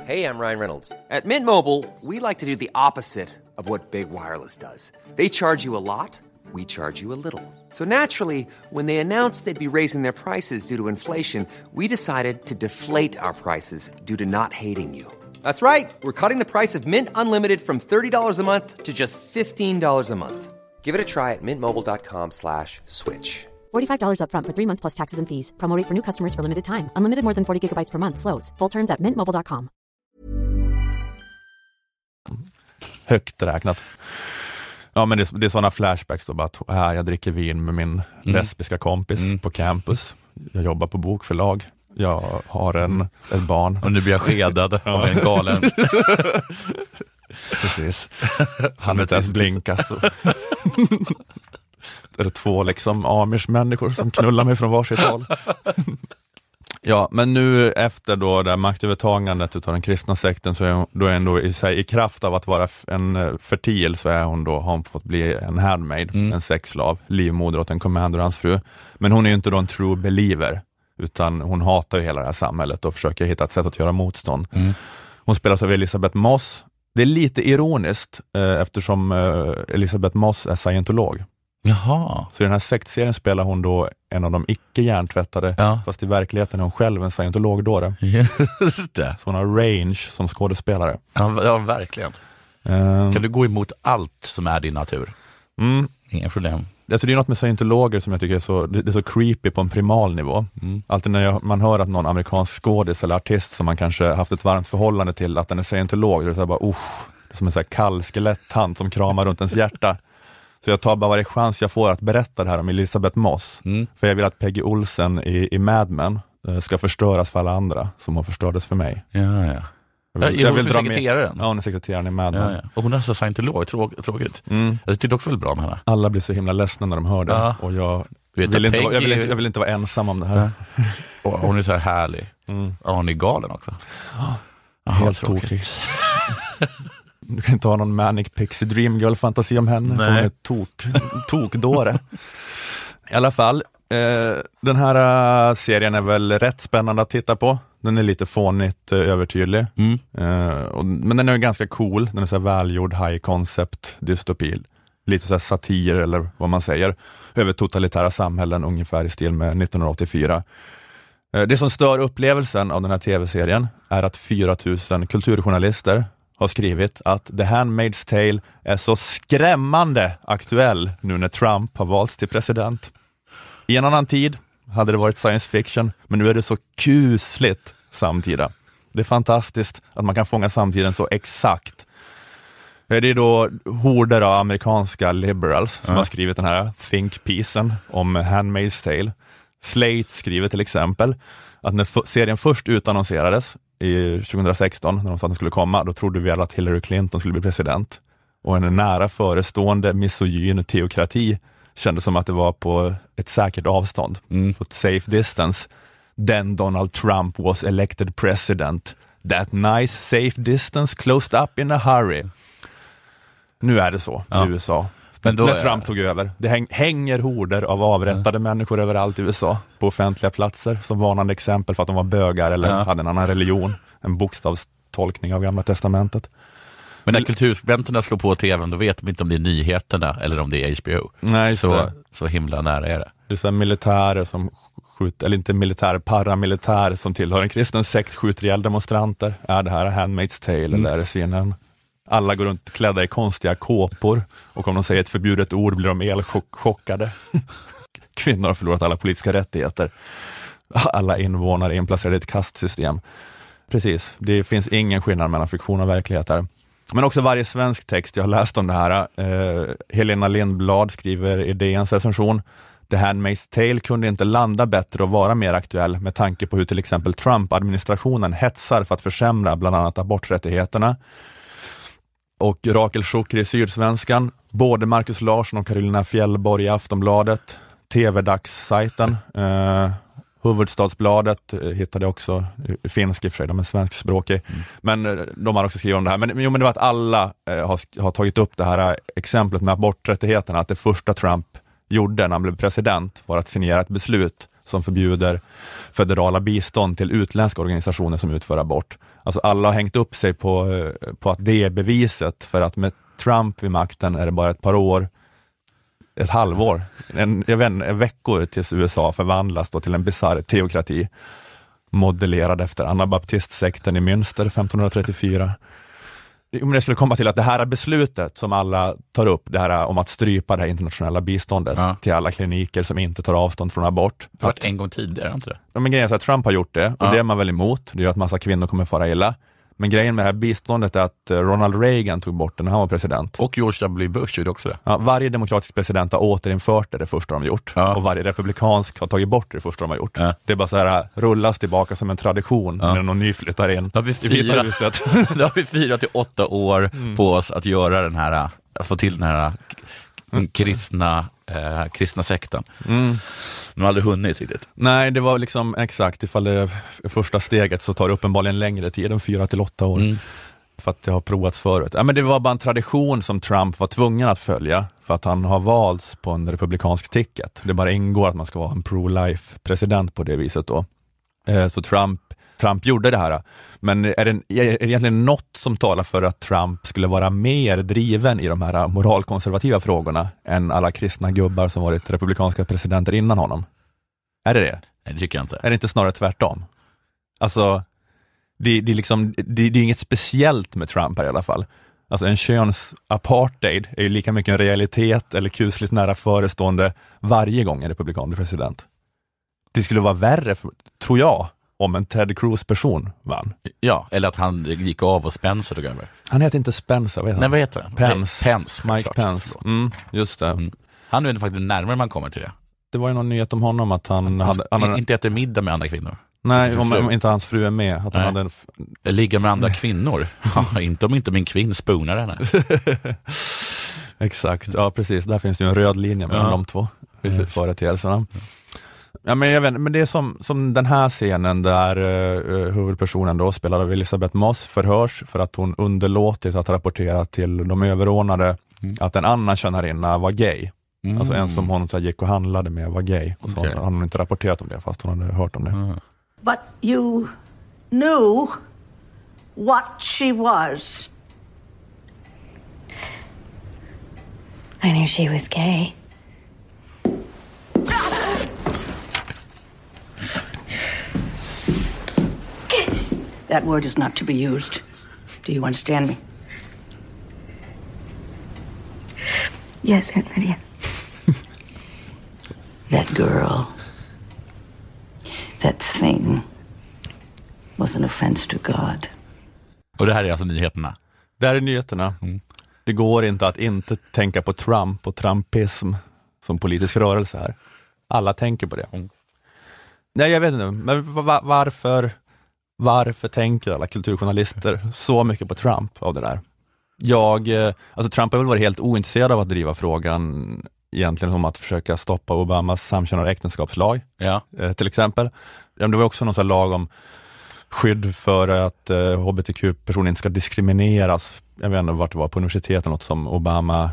D: Hey, I'm Ryan Reynolds. At Mint Mobile, we like to do the opposite of what Big Wireless does. They charge you a lot, we charge you a little. So naturally, when they announced they'd be raising their prices due to inflation, we decided to deflate our prices due to not hating you. That's right. We're cutting the price of Mint Unlimited from $30 a month to just $15 a month. Give it a try at mintmobile.com slash switch.
E: $45 upfront for three months plus taxes and fees. Promo rate for new customers for limited time. Unlimited more than 40 gigabytes per month. Slows. Full terms at mintmobile.com.
A: Högt räknat. Ja men det, det är sådana flashbacks då, bara att här, jag dricker vin med min mm. lesbiska kompis mm. på campus. Jag jobbar på bokförlag. Jag har en, ett barn.
B: Och nu blir jag skedad av en galen.
A: Precis. Han inte ens blinka. Så. är det två liksom amish-människor som knullar mig från varsitt håll. Ja, men nu efter då det här maktövertagandet utav den kristna sekten så är hon då ändå i, sig, i kraft av att vara en eh, fertil så är hon då, har hon fått bli en handmaid, en sexslav, livmoder åt en commander och hans fru. Men hon är ju inte då en true believer, utan hon hatar ju hela det här samhället och försöker hitta ett sätt att göra motstånd. Hon spelas av Elisabeth Moss. Det är lite ironiskt eh, eftersom eh, Elisabeth Moss är scientolog.
B: Jaha.
A: Så i den här sektserien spelar hon då en av de icke hjärntvättade,
B: Ja.
A: fast i verkligheten är hon själv en scientologdåre.
B: Just det.
A: Så hon har range som skådespelare.
B: Ja, ja verkligen.
A: Um,
B: Kan du gå emot allt som är din natur?
A: mm,
B: Inga problem.
A: Alltså det är något med scientologer som jag tycker är så, det är så creepy på en primal nivå.
B: Mm.
A: Alltid när jag, man hör att någon amerikansk skådis eller artist som man kanske haft ett varmt förhållande till, att den är scientolog, då är det så bara usch, som en så här kall skeletthand som kramar runt ens hjärta. Så jag tar bara varje chans jag får att berätta det här om Elisabeth Moss.
B: Mm.
A: För jag vill att Peggy Olsen i, i Mad Men eh, ska förstöras för alla andra, som hon förstördes för mig.
B: Ja, ja.
A: Jag
B: Ja, är hon som
A: dra med-
B: sekreteraren?
A: Ja, hon är sekreteraren i Mad Men.
B: Ja, ja. Och hon är alltså scientolog, Trå- tråkigt.
A: Mm.
B: Jag tyckte också väldigt bra om henne.
A: Alla blir så himla ledsna när de hör det
B: Ja.
A: och jag vill, inte, jag, vill inte, jag vill inte vara ensam om det här.
B: Och hon är så här härlig.
A: Mm.
B: Ja, hon är galen också. Jaha,
A: Helt
B: tråkigt.
A: tokig. Du kan inte ha någon manic pixie dream girl fantasi om henne, för hon
B: Nej.
A: är tok, tokdåre. I alla fall, eh, den här eh, serien är väl rätt spännande att titta på. Den är lite fånigt eh, övertydlig,
B: Mm.
A: eh, och, men den är ganska cool. Den är så välgjord, high concept dystopi. Lite så satir eller vad man säger, över totalitära samhällen ungefär i stil med 1984. Eh, Det som stör upplevelsen av den här tv-serien är att 4000 kulturjournalister har skrivit att The Handmaid's Tale är så skrämmande aktuell nu när Trump har valts till president. I en annan tid hade det varit science fiction, men nu är det så kusligt samtida. Det är fantastiskt att man kan fånga samtiden så exakt. Det är då horder av amerikanska liberals som har skrivit den här think-piecen om Handmaid's Tale. Slate skriver till exempel att när serien först utannonserades i 2016, när de sa att den skulle komma, då trodde vi alla att Hillary Clinton skulle bli president. Och en nära förestående misogyn teokrati kändes som att det var på ett säkert avstånd, på ett safe distance. Then Donald Trump was elected president. That nice safe distance closed up in a hurry. Nu är det så
B: Ja.
A: i USA.
B: Men då
A: när
B: är-
A: Trump tog över. Det häng, hänger horder av avrättade människor överallt i USA, på offentliga platser, som varnande exempel för att de var bögar eller
B: Ja.
A: hade en annan religion, en bokstavstolkning av Gamla Testamentet.
B: Men när kulturskribenterna slår på tvn, då vet de inte om det är nyheterna eller om det är HBO.
A: Nej,
B: Så,
A: så,
B: så himla nära är det.
A: det är så militärer som skjuter, eller inte militär, paramilitär som tillhör en kristen sekt skjuter ihjäl demonstranter. Är det här Handmaid's Tale eller är det CNN? Alla går runt klädda i konstiga kåpor och om de säger ett förbjudet ord blir de elchockade. Kvinnor har förlorat alla politiska rättigheter. Alla invånare är inplacerade i ett kastsystem. Precis, det finns ingen skillnad mellan fiktion och verklighet här. Men också varje svensk text, jag har läst om det här. Eh, Helena Lindblad skriver i DNs recension, The Handmaid's Tale kunde inte landa bättre och vara mer aktuell med tanke på hur till exempel Trump-administrationen hetsar för att försämra bland annat aborträttigheterna. Och Rakel Schukri i Sydsvenskan, både Markus Larsson och Karolina Fjällborg i Aftonbladet, TV-dagssajten, eh, Huvudstadsbladet eh, hittade jag också, eh, finsk i och för sig, de är svenskspråkig. Men eh, de har också skrivit om det här. Men, jo, men det var att alla eh, har, har tagit upp det här exemplet med aborträttigheterna, att det första Trump gjorde när han blev president var att signera ett beslut som förbjuder federala bistånd till utländska organisationer som utför abort. Alltså alla har hängt upp sig på, på att det är beviset för att med Trump vid makten är det bara ett par år, ett halvår, en, jag vet, inte, veckor tills USA förvandlas till en bisarr teokrati modellerad efter anabaptistsekten i Münster 1534. men jag skulle komma till att det här beslutet som alla tar upp, det här om att strypa det internationella biståndet
B: Ja.
A: till alla kliniker som inte tar avstånd från abort.
B: Det har varit en gång tidigare, inte det?
A: ja, men grejen är att Trump har gjort det och
B: Ja.
A: det är man väl emot. Det gör att massa kvinnor kommer fara illa. Men grejen med det här biståndet är att eh, Ronald Reagan tog bort det när han var president.
B: Och George W. Bush gjorde också det.
A: Ja, varje demokratisk president har återinfört det, det första de gjort.
B: Ja.
A: Och varje republikansk har tagit bort det, första de har gjort.
B: Ja.
A: Det är bara så här, rullas tillbaka som en tradition
B: Ja.
A: när någon ny flyttar in
B: Då har vi
A: i Vita
B: fyra,
A: huset.
B: då har vi fyra till åtta år på oss att göra den här, att få till den här k- kristna, eh, kristna sekten. De har aldrig hunnit riktigt.
A: Nej, det var liksom exakt, ifall det är första steget så tar det uppenbarligen längre tid än fyra till åtta år. För att det har provats förut. Ja, men det var bara en tradition som Trump var tvungen att följa för att han har valts på en republikansk ticket. Det bara ingår att man ska vara en pro-life president på det viset då. Eh, Så Trump, Trump gjorde det här. Men är det, är det egentligen något som talar för att Trump skulle vara mer driven i de här moralkonservativa frågorna än alla kristna gubbar som varit republikanska presidenter innan honom? Är det det?
B: Nej, det tycker jag inte.
A: Är det inte snarare tvärtom? Alltså, det, det, är liksom, det, det är inget speciellt med Trump här i alla fall. Alltså en könsapartheid är ju lika mycket en realitet eller kusligt nära förestående varje gång en republikan blir president. Det skulle vara värre, för, tror jag, om en Ted Cruz-person vann.
B: Ja, eller att han gick av och Spencer tog över.
A: Han heter inte Spencer, vad heter
B: Nej,
A: han?
B: vad heter han?
A: Pence.
B: Pence,
A: Mike
B: klart.
A: Pence. Mm, just det.
B: Mm. Han är faktiskt närmare man kommer till det.
A: Det var ju någon nyhet om honom att han hade, han hade
B: Inte äter middag med andra kvinnor.
A: nej,
B: sin
A: om, om inte hans fru är med, att han
B: Nej.
A: hade en, f-
B: Ligga med andra kvinnor. Ja, inte om inte min kvinn spoonar henne.
A: Exakt, ja precis. Där finns det ju en röd linje mellan
B: Ja.
A: de två företeelserna. Ja, men, jag vet, men det är som, som den här scenen där uh, huvudpersonen då, spelad av Elisabeth Moss, förhörs för att hon underlåtit att rapportera till de överordnade att en annan tjänarinna var gay. Alltså en som hon så här, gick och handlade med var gay. Och så
B: Okej.
A: hade hon inte rapporterat om det fast hon hade hört om det.
F: But you knew what she was.
G: I knew she was gay.
F: That word is not to be used. Do you understand me?
G: Yes, Aunt Lydia.
F: That girl, that thing, was an offense to God.
B: Och det här är alltså nyheterna.
A: Där är nyheterna. Det går inte att inte tänka på Trump och trumpism som politisk rörelse här. Alla tänker på det. Nej, jag vet inte, men va- varför, varför tänker alla kulturjournalister så mycket på Trump av det där? Jag, eh, alltså Trump har väl varit helt ointresserad av att driva frågan egentligen om att försöka stoppa Obamas samkönade äktenskapslag
B: Ja.
A: eh, till exempel. Det var också någon sån här lag om skydd för att eh, hbtq-personer inte ska diskrimineras. Jag vet inte vart det var, på universitetet, något som Obama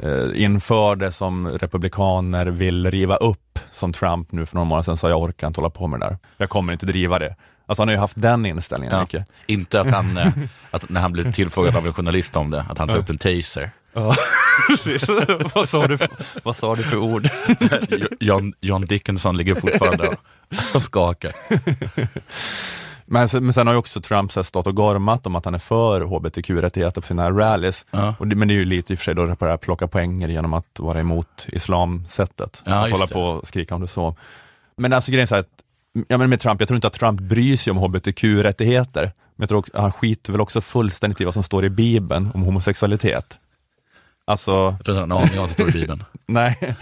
A: eh, införde som republikaner vill riva upp, som Trump nu för några månader sedan sa, jag orkar inte hålla på med det där. Jag kommer inte driva det. Alltså han har ju haft den inställningen
B: Ja.
A: mycket.
B: Inte att han, eh, att när han blev tillfrågad av en journalist om det, att han tog upp en taser.
A: Ja, precis. vad, sa du för, vad sa du för ord?
B: John, John Dickinson ligger fortfarande och, skakar.
A: Men, men sen har ju också Trump så stått och gormat om att han är för hbtq-rättigheter på sina rallys.
B: Ja.
A: Och det, men det är ju lite i och för sig då det här plocka poänger genom att vara emot islamsättet.
B: Ja,
A: att hålla
B: det.
A: på och skrika om det så. Men alltså grejen är så här, att, ja, men med Trump, jag tror inte att Trump bryr sig om hbtq-rättigheter. Men jag tror också, han skiter väl också fullständigt i vad som står i Bibeln om homosexualitet. Alltså,
B: Jag tror inte han har en aning om vad som står i Bibeln.
A: Nej.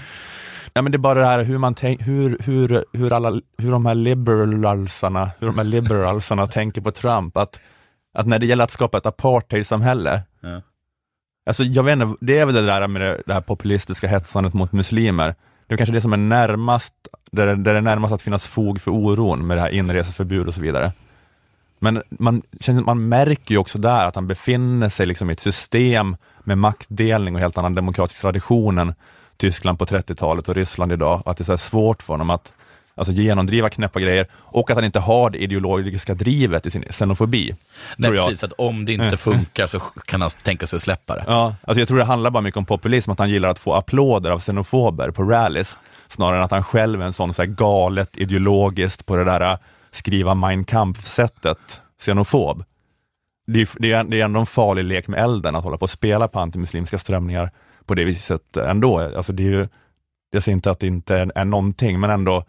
A: Ja, men det är bara det här hur man tänk, hur, hur, hur, alla, hur de här liberalsarna, hur de här liberalsarna tänker på Trump, att, att när det gäller att skapa ett apartheidsamhälle,
B: Ja.
A: alltså jag vet inte, det är väl det där med det, det här populistiska hetsandet mot muslimer, det är kanske det som är närmast, där, det- där det är närmast att finnas fog för oron med det här inreseförbud och så vidare. Men man, man märker ju också där att han befinner sig liksom i ett system med maktdelning och helt annan demokratisk tradition än Tyskland på 30-talet och Ryssland idag. Att det är så här svårt för honom att alltså, genomdriva knäppa grejer och att han inte har det ideologiska drivet i sin xenofobi.
B: Nej, precis, att om det inte funkar så kan han tänka sig att släppa det.
A: Ja, alltså jag tror det handlar bara mycket om populism, att han gillar att få applåder av xenofober på rallys, snarare än att han själv är en sån så här galet ideologiskt på det där äh, skriva Mein Kampf-sättet, xenofob. det är, det, är, det är ändå en farlig lek med elden att hålla på och spela på antimuslimska strömningar på det viset ändå. Alltså det är ju, jag säger inte att det inte är, är någonting, men ändå,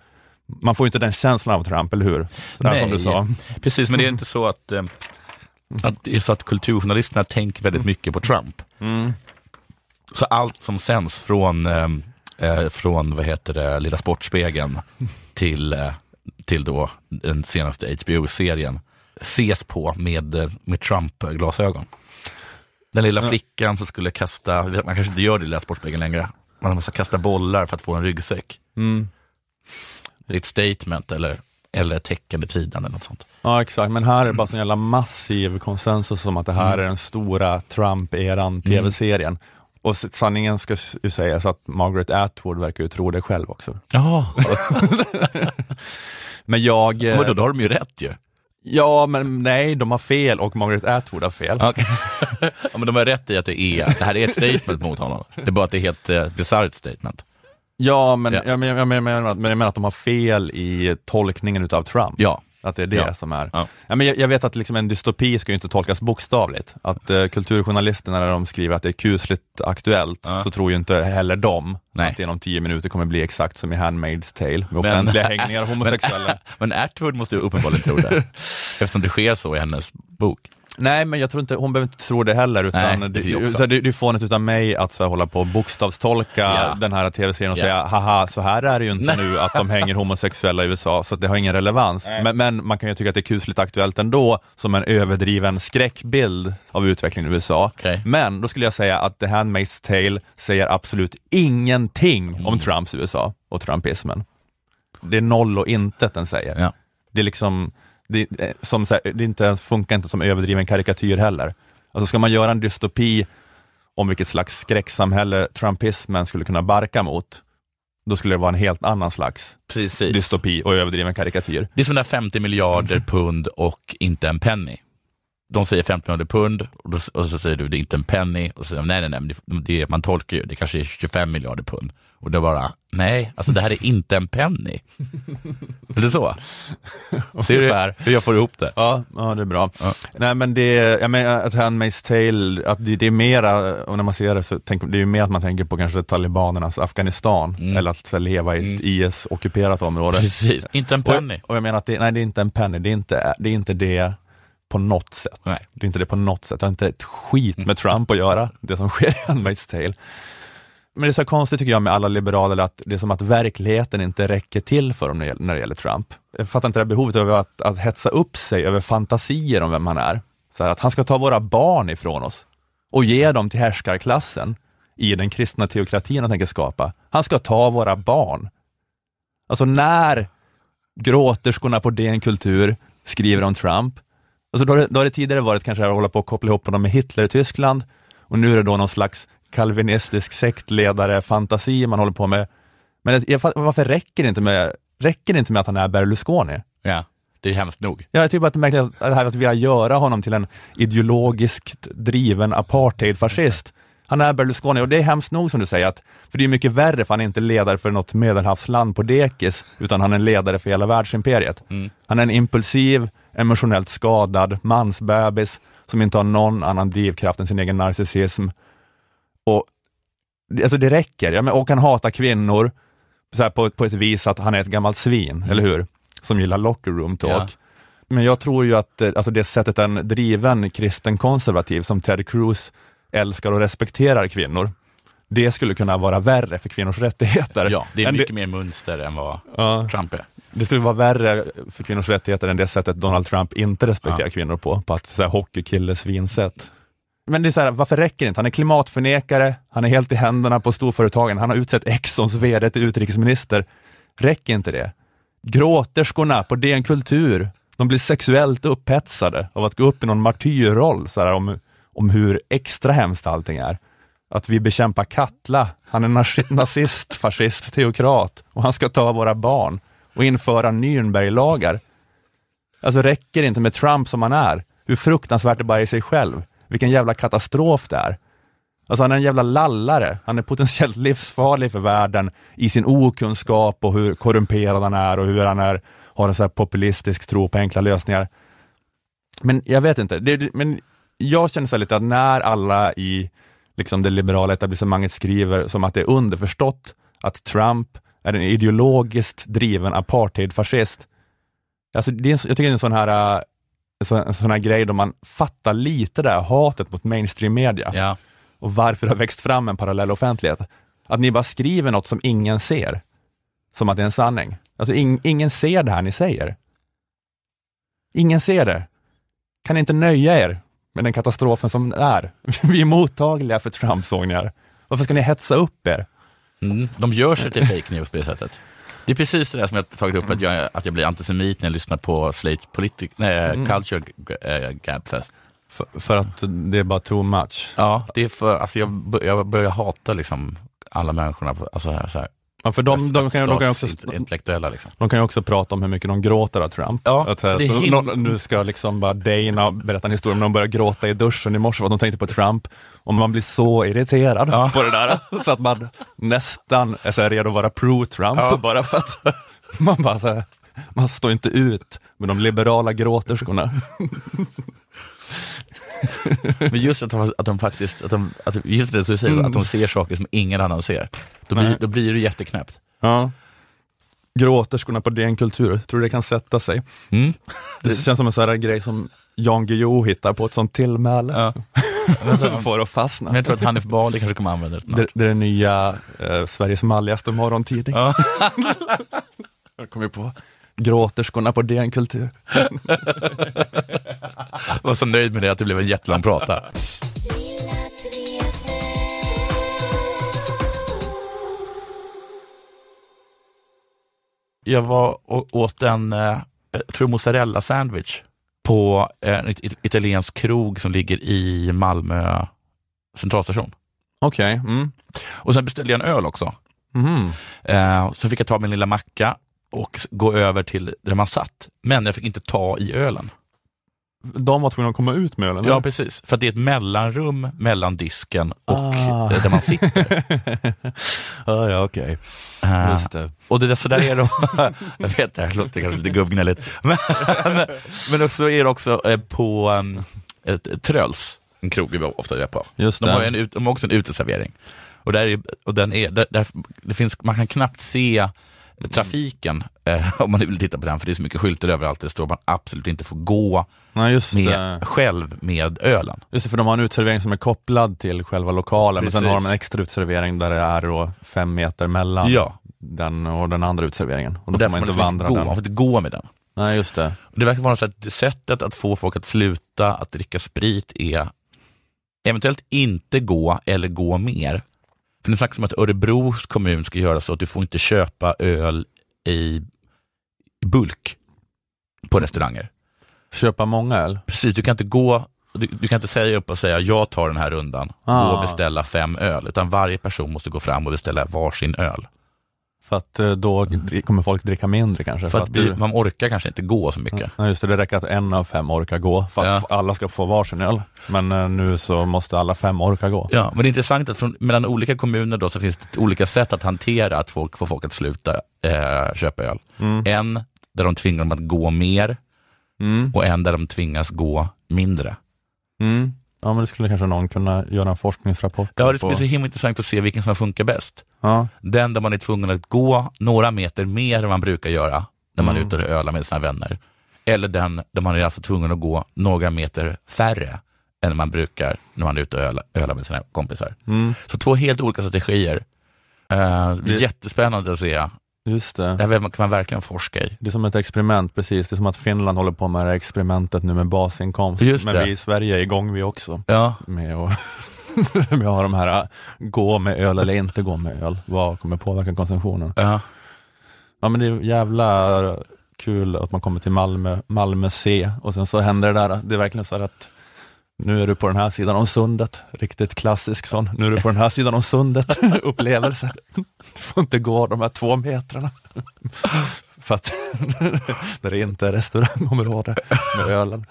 A: man får ju inte den känslan av Trump, eller hur? Här som du sa.
B: precis, men det är inte så att, eh, att det är så att kulturjournalisterna tänker väldigt mycket på Trump.
A: Mm.
B: Så allt som sänds från, eh, eh, från vad heter det, Lilla Sportspegeln till, eh, till då den senaste HBO-serien ses på med, eh, med Trump-glasögon. Den lilla flickan som skulle kasta, man kanske inte gör det i Lilla Sportspegeln längre, man måste kasta bollar för att få en ryggsäck.
A: Mm.
B: Ett statement eller, eller ett tecken i tiden eller något sånt.
A: Ja exakt, men här är det bara sån jävla massiv konsensus om att det här är den stora Trump-eran, tv-serien. Och sanningen ska ju sägas att Margaret Atwood verkar ju tro det själv också.
B: Ja,
A: Men jag... eh,
B: men då, då har de ju rätt ju.
A: Ja, men nej, de har fel och Margaret Atwood har fel.
B: Okej. ja, men de har rätt i att det är, det här är ett statement mot honom. Det är bara att det är helt eh, bisarrt statement.
A: Ja, men
B: Ja.
A: Jag, men, jag, men, men, men jag menar att de har fel i tolkningen utav Trump.
B: Ja.
A: Att det är det
B: Ja.
A: som är.
B: Ja.
A: Ja. men jag, jag vet att liksom en dystopi ska ju inte tolkas bokstavligt. Att eh, kulturjournalisterna när de skriver att det är kusligt aktuellt,
B: Ja.
A: så tror ju inte heller de
B: Nej.
A: att det inom tio minuter kommer bli exakt som i Handmaid's Tale, med
B: Men-
A: offentliga hängningar av homosexuella.
B: Men Atwood måste ju uppenbarligen tro det. Eftersom det sker så i hennes bok.
A: Nej, men jag tror inte, hon behöver inte tro det heller, utan
B: Nej,
A: det,
B: det
A: så det, det är fånigt utav mig att så här, hålla på och bokstavstolka
B: Ja.
A: den här tv-serien och
B: Ja.
A: säga, haha, så här är det ju inte nu att de hänger homosexuella i USA, så det har ingen relevans. Men, men man kan ju tycka att det är kusligt aktuellt ändå, som en överdriven skräckbild av utvecklingen i USA.
B: Okej.
A: Men då skulle jag säga att The Handmaid's Tale säger absolut ingenting
B: Mm.
A: om Trumps USA och trumpismen. Det är noll och intet den säger.
B: Ja.
A: Det är liksom, det, eh, som, så här, det inte, funkar inte som överdriven karikatyr heller. Alltså ska man göra en dystopi om vilket slags skräcksamhälle trumpismen skulle kunna barka mot, då skulle det vara en helt annan slags
B: Precis.
A: dystopi och överdriven karikatyr.
B: Det är som där 50 miljarder pund och inte en penny. De säger 50 miljarder pund och, då, och så säger du det är inte en penny och så säger de nej, nej, nej, det, man tolkar ju, det kanske är 25 miljarder pund. Och då bara, nej, alltså det här är inte en penny. är det så? Ser du hur jag får ihop det?
A: Ja, ja det är bra. Nej men det, jag menar att Handmaid's Tale, att det, det är mera, och när man ser det så tänker det är ju mer att man tänker på kanske talibanernas Afghanistan, eller att här, leva i ett IS-ockuperat område.
B: Precis, inte en penny.
A: Och, och jag menar att det, nej, det är inte en penny, det är inte det, är inte det på något sätt.
B: Nej.
A: Det är inte det på något sätt, det har inte ett skit med Trump att göra, det som sker i Handmaid's Tale. Men det är så konstigt tycker jag med alla liberaler att det är som att verkligheten inte räcker till för dem när det gäller, Trump. Jag fattar inte det här behovet av att, att hetsa upp sig över fantasier om vem han är. Så här, att han ska ta våra barn ifrån oss och ge dem till härskarklassen i den kristna teokratin han tänker skapa. Han ska ta våra barn. Alltså när gråterskorna på DN Kultur skriver om Trump, alltså då, har det, då har det tidigare varit kanske att hålla på och koppla ihop honom med Hitler i Tyskland och nu är det då någon slags kalvinistisk sektledare fantasi man håller på med. Men jag, varför räcker det inte med, räcker det inte med att han är Berlusconi?
B: Ja, det är hemskt nog.
A: Ja, jag tycker bara att det är märkligt att det här att vilja göra honom till en ideologiskt driven apartheidfascist. Han är Berlusconi och det är hemskt nog som du säger, att, för det är mycket värre för han är inte ledare för något medelhavsland på dekis, utan han är en ledare för hela världsimperiet. Han är en impulsiv, emotionellt skadad mansbebis som inte har någon annan drivkraft än sin egen narcissism. Och, det- alltså det räcker, ja, men, och han hatar kvinnor så här, på, på ett vis att han är ett gammalt svin, eller hur? Som gillar locker room talk.
B: Ja.
A: Men jag tror ju att eh, alltså det sättet en driven kristen konservativ som Ted Cruz älskar och respekterar kvinnor, det skulle kunna vara värre för kvinnors rättigheter.
B: Ja, det är mycket mer mönster än vad
A: Ja.
B: Trump är.
A: Det skulle vara värre för kvinnors rättigheter än det sättet Donald Trump inte respekterar kvinnor på, på att så här, hockeykille svinsätt. Men det är så här, varför räcker det inte? Han är klimatförnekare, han är helt i händerna på storföretagen, han har utsett Exxons VD till utrikesminister. Räcker inte det? Gråterskorna på DN Kultur, de blir sexuellt upphetsade av att gå upp i någon martyrroll så här, om, om hur extra hemskt allting är. Att vi bekämpar Katla, han är nazist, fascist, teokrat och han ska ta våra barn och införa Nürnberglagar. Alltså räcker det inte med Trump som han är? Hur fruktansvärt det bara är i sig själv. Vilken jävla katastrof det är. Alltså han är en jävla lallare. Han är potentiellt livsfarlig för världen i sin okunskap och hur korrumperad han är och hur han är, har en så här populistisk tro på enkla lösningar. Men jag vet inte, det, men jag känner så här lite att när alla i liksom det liberala etablissemanget skriver som att det är underförstått att Trump är en ideologiskt driven apartheidfascist. Alltså det är, jag tycker det är en sån här, äh, en sån här grej då man fattar lite det här hatet mot mainstream media
B: Ja.
A: och varför det har växt fram en parallell offentlighet. Att ni bara skriver något som ingen ser, som att det är en sanning. Alltså ing, ingen ser det här ni säger. Ingen ser det. Kan ni inte nöja er med den katastrofen som är? Vi är mottagliga för Trump, såg ni här. Varför ska ni hetsa upp er?
B: Mm. De gör sig till fake news på det sättet. Det är precis det där som jag tagit upp, att jag, att jag blir antisemit när jag lyssnar på Slate Politic, nej, Culture äh.
A: För, för att det är bara too much.
B: Ja, det är för, alltså jag, jag börjar hata liksom alla människorna, alltså här, så här,
A: Ja, för de, de, kan, de, kan också,
B: intellektuella liksom.
A: de kan ju också prata om hur mycket de gråter av Trump.
B: Ja,
A: att, att,
B: det är
A: nu ska liksom bara Dana berätta en historia om de började gråta i duschen i morse för att de tänkte på Trump. Och man blir så irriterad på det där så att man nästan är så redo att vara pro-Trump bara för att man bara här, man står inte ut med de liberala gråterskorna.
B: Men just att de, att de faktiskt, att de, att, just det du säger, att de ser saker som ingen annan ser. Då blir,
A: Nej.
B: då blir det jätteknäppt.
A: Ja. Gråterskorna på DN Kultur, tror du det kan sätta sig?
B: Mm.
A: Det känns som en sån här grej som Jan Guillou hittar på ett sånt tillmäle.
B: Ja. Men så-
A: Får att fastna.
B: Men jag tror att Hanif Bali kanske kommer använda det snart.
A: Det är den nya eh, Sveriges malligaste morgontidning.
B: Ja.
A: Jag kommer på gråterskorna på DN Kultur.
B: Jag var så nöjd med det att det blev en jättelång prata. Jag var och åt en, eh, jag tror mozzarella sandwich på en it- italiensk krog som ligger i Malmö centralstation.
A: Okej. Mm.
B: Och sen beställde jag en öl också.
A: Mhm.
B: Eh, så fick jag ta min lilla macka och gå över till där man satt. Men jag fick inte ta i ölen.
A: De var tvungna att komma ut med ölen?
B: Ja, precis. För det är ett mellanrum mellan disken och
A: Ah.
B: eh, där man sitter.
A: ja, ja okej.
B: Eh,
A: Just det.
B: och det där, så där är det. jag vet, det här låter kanske lite gubbgnälligt. Men, men också är det också eh, på um, ett, Tröls, en krog vi ofta är på.
A: Just
B: De har, en, de har också en uteservering. Och, där är, och den är, där, där, det finns, man kan knappt se trafiken eh, om man vill titta på den, för det är så mycket skyltar överallt. Det står att man absolut inte får gå
A: Nej, just
B: med,
A: det.
B: själv med ölen.
A: Just det, för de har en utservering som är kopplad till själva lokalen, men sen
B: Precis.
A: har de en extra utservering där det är då fem meter mellan
B: Ja.
A: den och den andra utserveringen. Och
B: Och
A: då
B: där
A: får man inte
B: liksom
A: vandra
B: gå,
A: den.
B: man får inte gå med den.
A: Nej, just det.
B: Och Det verkar vara så att sättet att få folk att sluta att dricka sprit är eventuellt inte gå eller gå mer. För det snackas om att Örebros kommun ska göra så att du får inte köpa öl i bulk på restauranger.
A: Köpa många öl?
B: Precis, du kan inte gå du, du kan inte säga upp och säga jag tar den här rundan
A: Ah.
B: och beställa fem öl, utan varje person måste gå fram och beställa varsin öl.
A: För att eh, då kommer folk dricka mindre kanske?
B: För att
A: du-
B: vi, man orkar kanske inte gå så mycket.
A: Ja, just det, det räcker att en av fem orkar gå för att
B: Ja.
A: alla ska få varsin öl. Men eh, nu så måste alla fem orka gå.
B: Ja, men det är intressant att från, mellan olika kommuner då så finns det olika sätt att hantera att folk får folk att sluta eh, köpa öl. En där de tvingar dem att gå mer
A: Mm.
B: och en där de tvingas gå mindre.
A: Mm. Ja, men det skulle kanske någon kunna göra en forskningsrapport
B: Ja, det
A: på.
B: blir så himla intressant att se vilken som funkar bäst.
A: Ja,
B: Den där man är tvungen att gå några meter mer än man brukar göra när man är ute och ölar med sina vänner. Eller den där man är alltså tvungen att gå några meter färre än man brukar när man är ute och ölar, ölar med sina kompisar. Så två helt olika strategier. Det är
A: Det-
B: jättespännande att se.
A: Just det.
B: Det här kan man verkligen forska i.
A: Det är som ett experiment, precis. Det är som att Finland håller på med det här experimentet nu med basinkomst.
B: Just
A: Men
B: det.
A: vi i Sverige är igång vi också
B: Ja,
A: med att, med att ha de här, gå med öl eller inte gå med öl. Vad kommer påverka konsumtionen?
B: ja.
A: Ja men det är jävla kul att man kommer till Malmö, Malmö C och sen så händer det där, det är verkligen så här att nu är du på den här sidan om sundet, riktigt klassisk sån, nu är du på den här sidan om sundet, upplevelse. Du får inte gå de här två metrarna. För att där det inte är restaurangområde med ölen.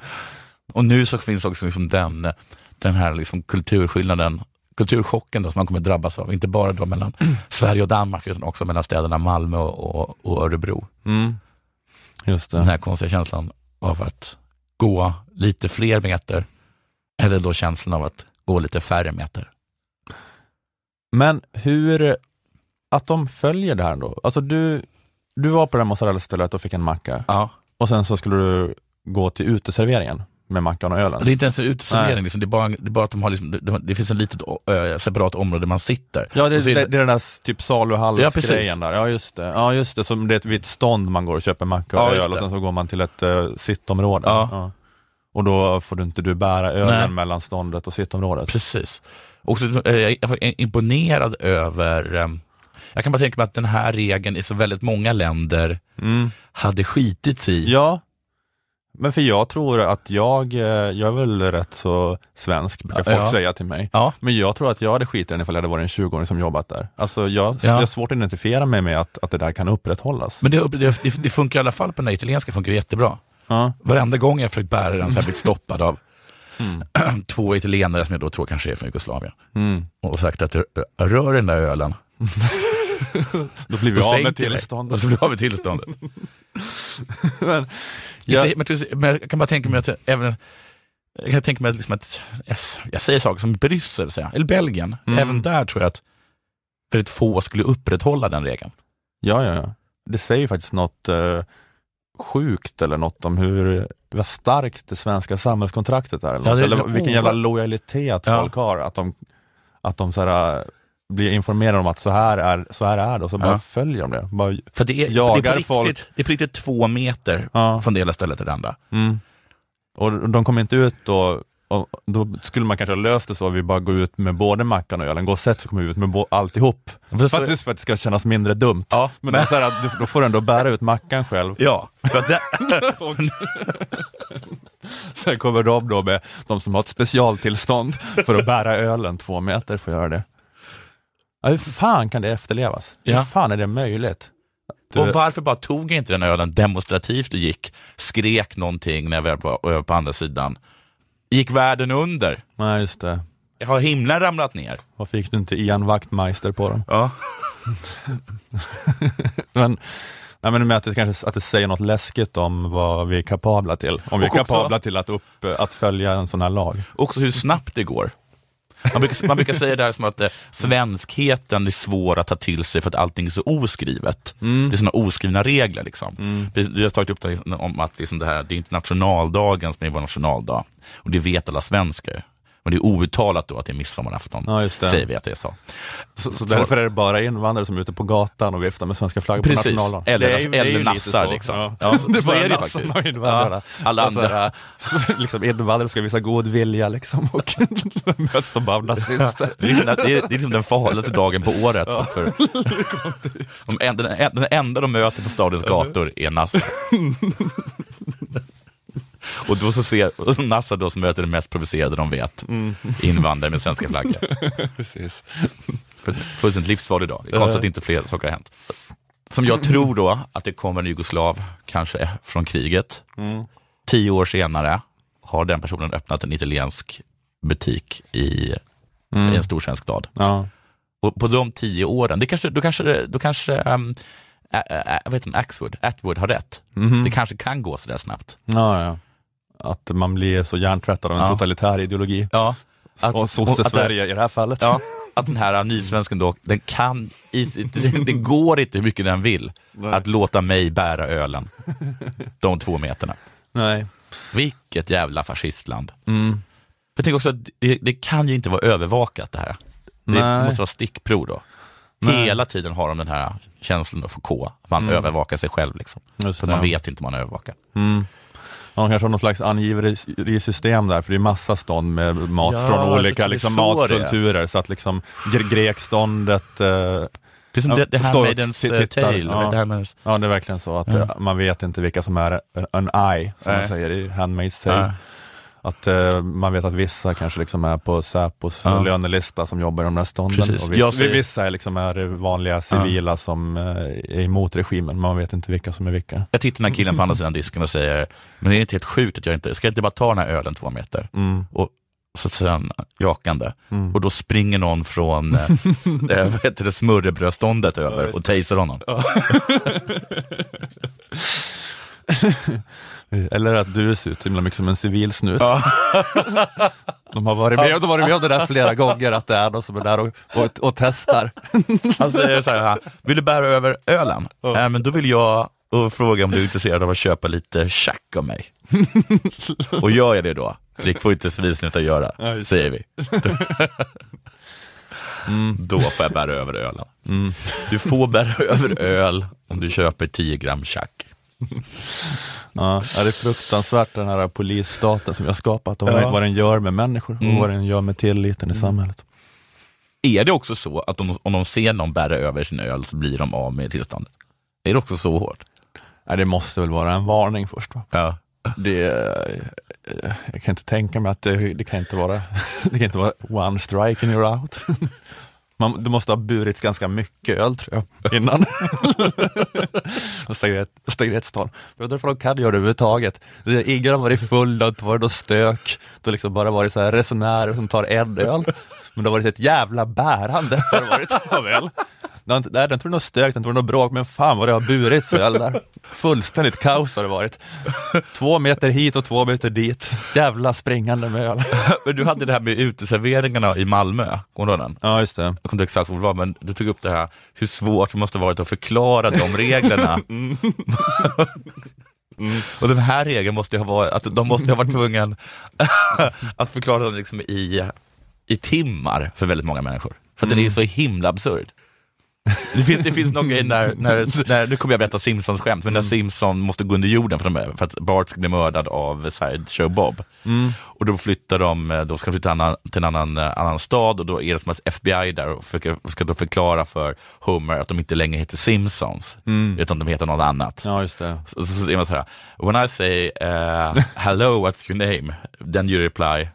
B: Och nu så finns också liksom den, den här liksom kulturskillnaden, kulturchocken då, som man kommer drabbas av. Inte bara då mellan Sverige och Danmark utan också mellan städerna Malmö och, och, Örebro.
A: Mm. Just
B: Den
A: det.
B: här konstiga känslan av att gå lite fler meter Eller då känslan av att gå lite färre meter.
A: Men hur, att de följer det här då? Alltså du, du var på det här mozzarella-stället och fick en macka
B: Ja.
A: och sen så skulle du gå till uteserveringen med mackan och ölen.
B: Det är inte ens en uteservering, liksom. det, är bara, det är bara att de har liksom, det, det finns ett litet ö, separat område där man sitter.
A: Ja, det,
B: är
A: det,
B: det-
A: är den där typ
B: Ja,
A: saluhallsgrejen
B: precis.
A: där. Ja, just det. Ja, just det. Som det är ett vitt stånd man går och köper macka och
B: Ja,
A: öl och sen så går man till ett uh, sittområde.
B: Ja.
A: Och då får du inte du bära ölen
B: Nej.
A: mellan ståndet och sittområdet.
B: Precis. Och så, eh, jag är imponerad över, eh, jag kan bara tänka mig att den här regeln i så väldigt många länder
A: Mm.
B: hade skitits i.
A: Ja, men för jag tror att jag, eh, jag är väl rätt så svensk, brukar folk
B: Ja.
A: säga till mig.
B: Ja.
A: Men jag tror att jag hade skitit i den ifall jag hade varit en 20-åring som jobbat där. Alltså jag,
B: Ja.
A: jag har svårt att identifiera mig med att, att det där kan upprätthållas.
B: Men det, det, det, funkar i alla fall på den här italienska, funkar jättebra.
A: Ja.
B: Varenda gång jag försökt bära den så har jag blivit stoppad av
A: Mm.
B: två italienare som jag då tror kanske är från Jugoslavien.
A: Mm.
B: Och sagt att rör den där ölen.
A: Då blir vi
B: Då
A: av med tillståndet.
B: Så blir vi av med tillståndet.
A: men,
B: Jag,
A: jag,
B: säger, men, jag kan bara tänka mig att även jag kan tänka mig att, liksom att jag, jag säger saker som Bryssel, säger eller Belgien,
A: Mm.
B: även där tror jag att väldigt få skulle upprätthålla den regeln.
A: ja, ja, ja. Det säger faktiskt något eh, sjukt eller något om hur vad starkt det svenska samhällskontraktet är. Eller,
B: Ja, det
A: eller vilken jävla lojalitet
B: Ja.
A: folk har. Att de, att de så här, blir informerade om att så här är, så här är det och så bara
B: Ja.
A: följer de det. Bara,
B: För det är,
A: Jagar
B: det är, på
A: folk.
B: riktigt, det är på riktigt två meter från det ena stället till det andra.
A: mm. Och de kommer inte ut då och då skulle man kanske ha löst det så att vi bara går ut med både mackan och ölen, går sätter så kommer vi ut med alltihop. Faktiskt för att det ska kännas mindre dumt.
B: Ja,
A: Men,
B: men-
A: då, så här, att du, då får du ändå bära ut mackan själv.
B: Ja, det,
A: Sen kommer de då med de som har ett specialtillstånd för att bära ölen två meter får göra det. Ja, hur fan kan det efterlevas?
B: Ja.
A: Hur fan är det möjligt? Du,
B: och varför bara tog jag inte den ölen demonstrativt och gick, skrek någonting när jag var på, på andra sidan. Gick världen under?
A: nej, just det.
B: Har himlen ramlat ner?
A: Varför fick du inte Ian Wachtmeister på dem?
B: Ja.
A: Men, nej, men med att det kanske att det säger något läskigt om vad vi är kapabla till. Om vi är
B: Och också-
A: kapabla till att, upp, att följa en sån här lag.
B: Också hur snabbt det går. Man brukar, man brukar säga det här som att eh, svenskheten är svår att ta till sig för att allting är så oskrivet. Det är sådana oskrivna regler. Liksom. Vi, vi har tagit upp det liksom, om att liksom det, här, det är inte nationaldagen som är vår nationaldag. Och det vet alla svenskar. Och det är outtalat då att det är midsommarafton.
A: Ja.
B: Säger vi att det är så.
A: Så, så därför är det bara invandrare som är ute på gatan och viftar med svenska flaggor på nationaldagen.
B: eller,
A: Det är
B: eller nassar.
A: så.
B: Liksom.
A: Ja.
B: Ja,
A: det är bara nassarna
B: faktiskt.
A: och invandrarna.
B: Ja, alla
A: Och så
B: andra.
A: liksom invandrare ska visa god vilja liksom och möts de av nazister.
B: Det är, liksom, det, är, det är liksom den farligaste dagen på året. För, de, en- den, en- den enda de möter på stadens gator är Nassar. Och då så ser och Nassar då som möter det mest provocerade de vet, invandrare med svenska flaggor.
A: Precis.
B: Fullständigt livsfarlig dag. Det är konstigt att inte fler saker har hänt. Som jag tror då att det kommer en jugoslav, kanske från kriget. Tio år senare har den personen öppnat en italiensk butik i, i en stor svensk stad.
A: Ja.
B: Och på de tio åren, det kanske, då kanske, då kanske um, ä, ä, jag vet inte, Axwood, Atwood har rätt. Det kanske kan gå sådär snabbt.
A: Ja, ja. Att man blir så hjärntvättad av en
B: Ja.
A: totalitär ideologi.
B: Ja.
A: och sosse-Sverige i det här fallet.
B: Ja, att den här nysvensken då, den kan, det, går inte hur mycket den vill, att låta mig bära ölen. De två meterna.
A: Nej.
B: Vilket jävla fascistland.
A: Mm.
B: Jag tänker också att det, det kan ju inte vara övervakat det här. Det
A: Nej.
B: måste vara stickprov då.
A: Nej.
B: Hela tiden har de den här känslan att få K, att man övervakar sig själv. Liksom.
A: Just
B: Så
A: det.
B: man vet inte om man övervakar.
A: Mm. Ja, de kanske har något slags angiverisystem där, för det är massa stånd med mat
B: Ja,
A: från
B: så
A: olika
B: det
A: liksom,
B: det är.
A: matkulturer. Så att liksom gre- grekståndet, eh,
B: Precis som
A: Ja,
B: det, det här
A: står
B: med
A: och
B: dens
A: tittar,
B: tale.
A: ja.
B: Det här med,
A: ja det är verkligen så att
B: Ja.
A: eh, man vet inte vilka som är en, eye, som man
B: Nej.
A: säger i Handmaid's Tale.
B: Ja.
A: Att eh, man vet att vissa kanske liksom är på Säpos
B: Ja.
A: lönelista som jobbar i de där stånden. Och vissa,
B: säger-
A: vissa är, liksom är vanliga civila som eh, är emot regimen, men man vet inte vilka som är vilka.
B: jag tittar den här killen på andra sidan disken och säger, men det är inte helt sjukt att jag inte, ska jag inte bara ta den här ölen två meter?
A: Mm.
B: Och så säger han jakande.
A: Mm.
B: Och då springer någon från eh, eh, vad heter det, smörrebrödståndet över och tasar honom.
A: Eller att du ser ut så himla mycket som en civilsnut. De har varit med, de har varit med om det där flera gånger, att det är någon som är där och, och, och testar.
B: Säger så här, vill du bära över ölen? Ja. Äh, men då vill jag och fråga om du är intresserad av att köpa lite tjack av mig. och gör jag det då? För det får inte civilsnuttar göra, ja, säger vi. Mm. Då får jag bära över ölen. Mm. Du får bära över öl om du köper 10 gram tjack.
A: Ja, det är fruktansvärt den här polisstaten som vi har skapat och ja. vad den gör med människor och mm. vad den gör med tilliten i mm. samhället.
B: Är det också så att om, om de ser någon bära över sin öl så blir de av med tillståndet? Är det också så hårt?
A: Ja, det måste väl vara en varning först. Va?
B: Ja.
A: Det, jag kan inte tänka mig att det, det, kan inte vara, det kan inte vara one strike and you're out. Man, det måste ha burits ganska mycket öl tror jag, innan. Stagnetstal. Jag undrar om de kan göra det överhuvudtaget. Ingen har varit full, det har inte varit något stök. Det har liksom bara varit så här resenärer som tar en öl. Men det har varit ett jävla bärande för att varit av öl. Det har inte, nej, det har inte varit något stök, det har inte varit något bråk, men fan vad det har burits öl där. Fullständigt kaos har det varit. Två meter hit och två meter dit. Jävla springande med öl.
B: men du hade det här med uteserveringarna i Malmö, kommer du ihåg den?
A: Ja, just det.
B: Jag kommer inte exakt vad det var, men du tog upp det här hur svårt det måste varit att förklara de reglerna. Mm. Mm. Och den här regeln måste ha varit, att de måste ha varit tvungna att förklara den liksom i, i timmar för väldigt många människor. För att mm. den är så himla absurd. Det finns, det finns någon grej när, när, när, nu kommer jag berätta Simpsons skämt, men när mm. Simpson måste gå under jorden för, de, för att Bart ska bli mördad av Sideshow Bob. Mm. Och då flyttar de, då ska de flytta annan, till en annan, annan stad och då är det som att FBI där och för, ska då förklara för Homer att de inte längre heter Simpsons, mm. utan de heter något annat.
A: Ja, just det.
B: Så, så, så är man så här, when I say uh, hello, what's your name? Then you reply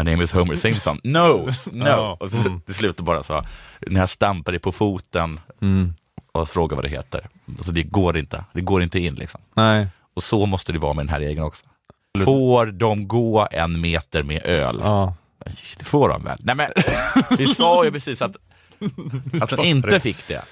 B: My name is Homer Simpson. No, no. Och så mm. slut bara så, när jag stampar dig på foten mm. och frågar vad det heter. Alltså det går inte, det går inte in liksom.
A: Nej.
B: Och så måste det vara med den här regeln också. Får de gå en meter med öl?
A: Ja.
B: Det får de väl? Nej men, vi sa ju precis att, att de inte fick det.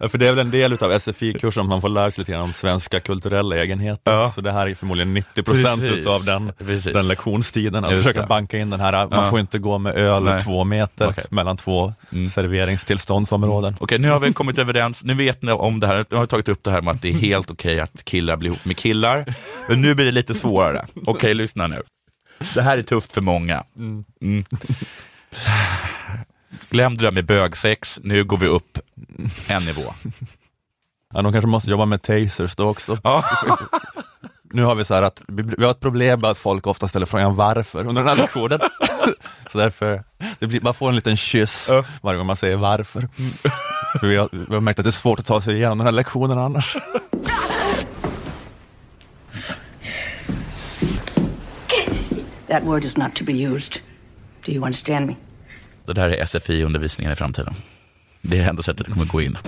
A: Ja, för det är väl en del av SFI-kursen, man får lära sig lite grann om svenska kulturella egenheter. Ja. Så det här är förmodligen 90 procent utav den, den lektionstiden, att försöka det. banka in den här, man ja. får inte gå med öl Nej. två meter okay. mellan två mm. serveringstillståndsområden.
B: Okej, okay, nu har vi kommit överens, nu vet ni om det här, nu har vi tagit upp det här med att det är helt okej okay att killar blir ihop med killar, men nu blir det lite svårare. Okej, lyssna nu. Det här är tufft för många. Mm. Glöm det där med bögsex, nu går vi upp en nivå.
A: Ja, de kanske måste jobba med tasers då också.
B: Ja.
A: Nu har vi så här att vi har ett problem med att folk ofta ställer frågan varför under den här lektionen. så därför, det blir, man får en liten kyss varje gång man säger varför. För vi har, vi har märkt att det är svårt att ta sig igenom den här lektionen annars.
F: That word is not to be used. Do you understand me?
B: Det där är SFI-undervisningen i framtiden. Det är det enda sättet det kommer gå in.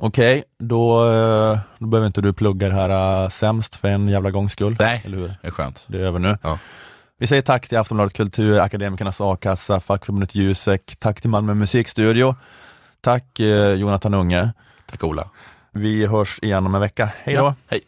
A: Okej, okay, då, eh, då behöver inte du plugga det här uh, sämst för en jävla gångs skull.
B: Nej, eller hur? det är skönt.
A: Det är över nu.
B: Ja.
A: Vi säger tack till Aftonbladet Kultur, Akademikernas A-kassa, Fackförbundet Jusek, tack till Malmö musikstudio. Tack eh, Jonathan Unge.
B: Tack Ola.
A: Vi hörs igen om en vecka. Hej då! Ja,
B: hej.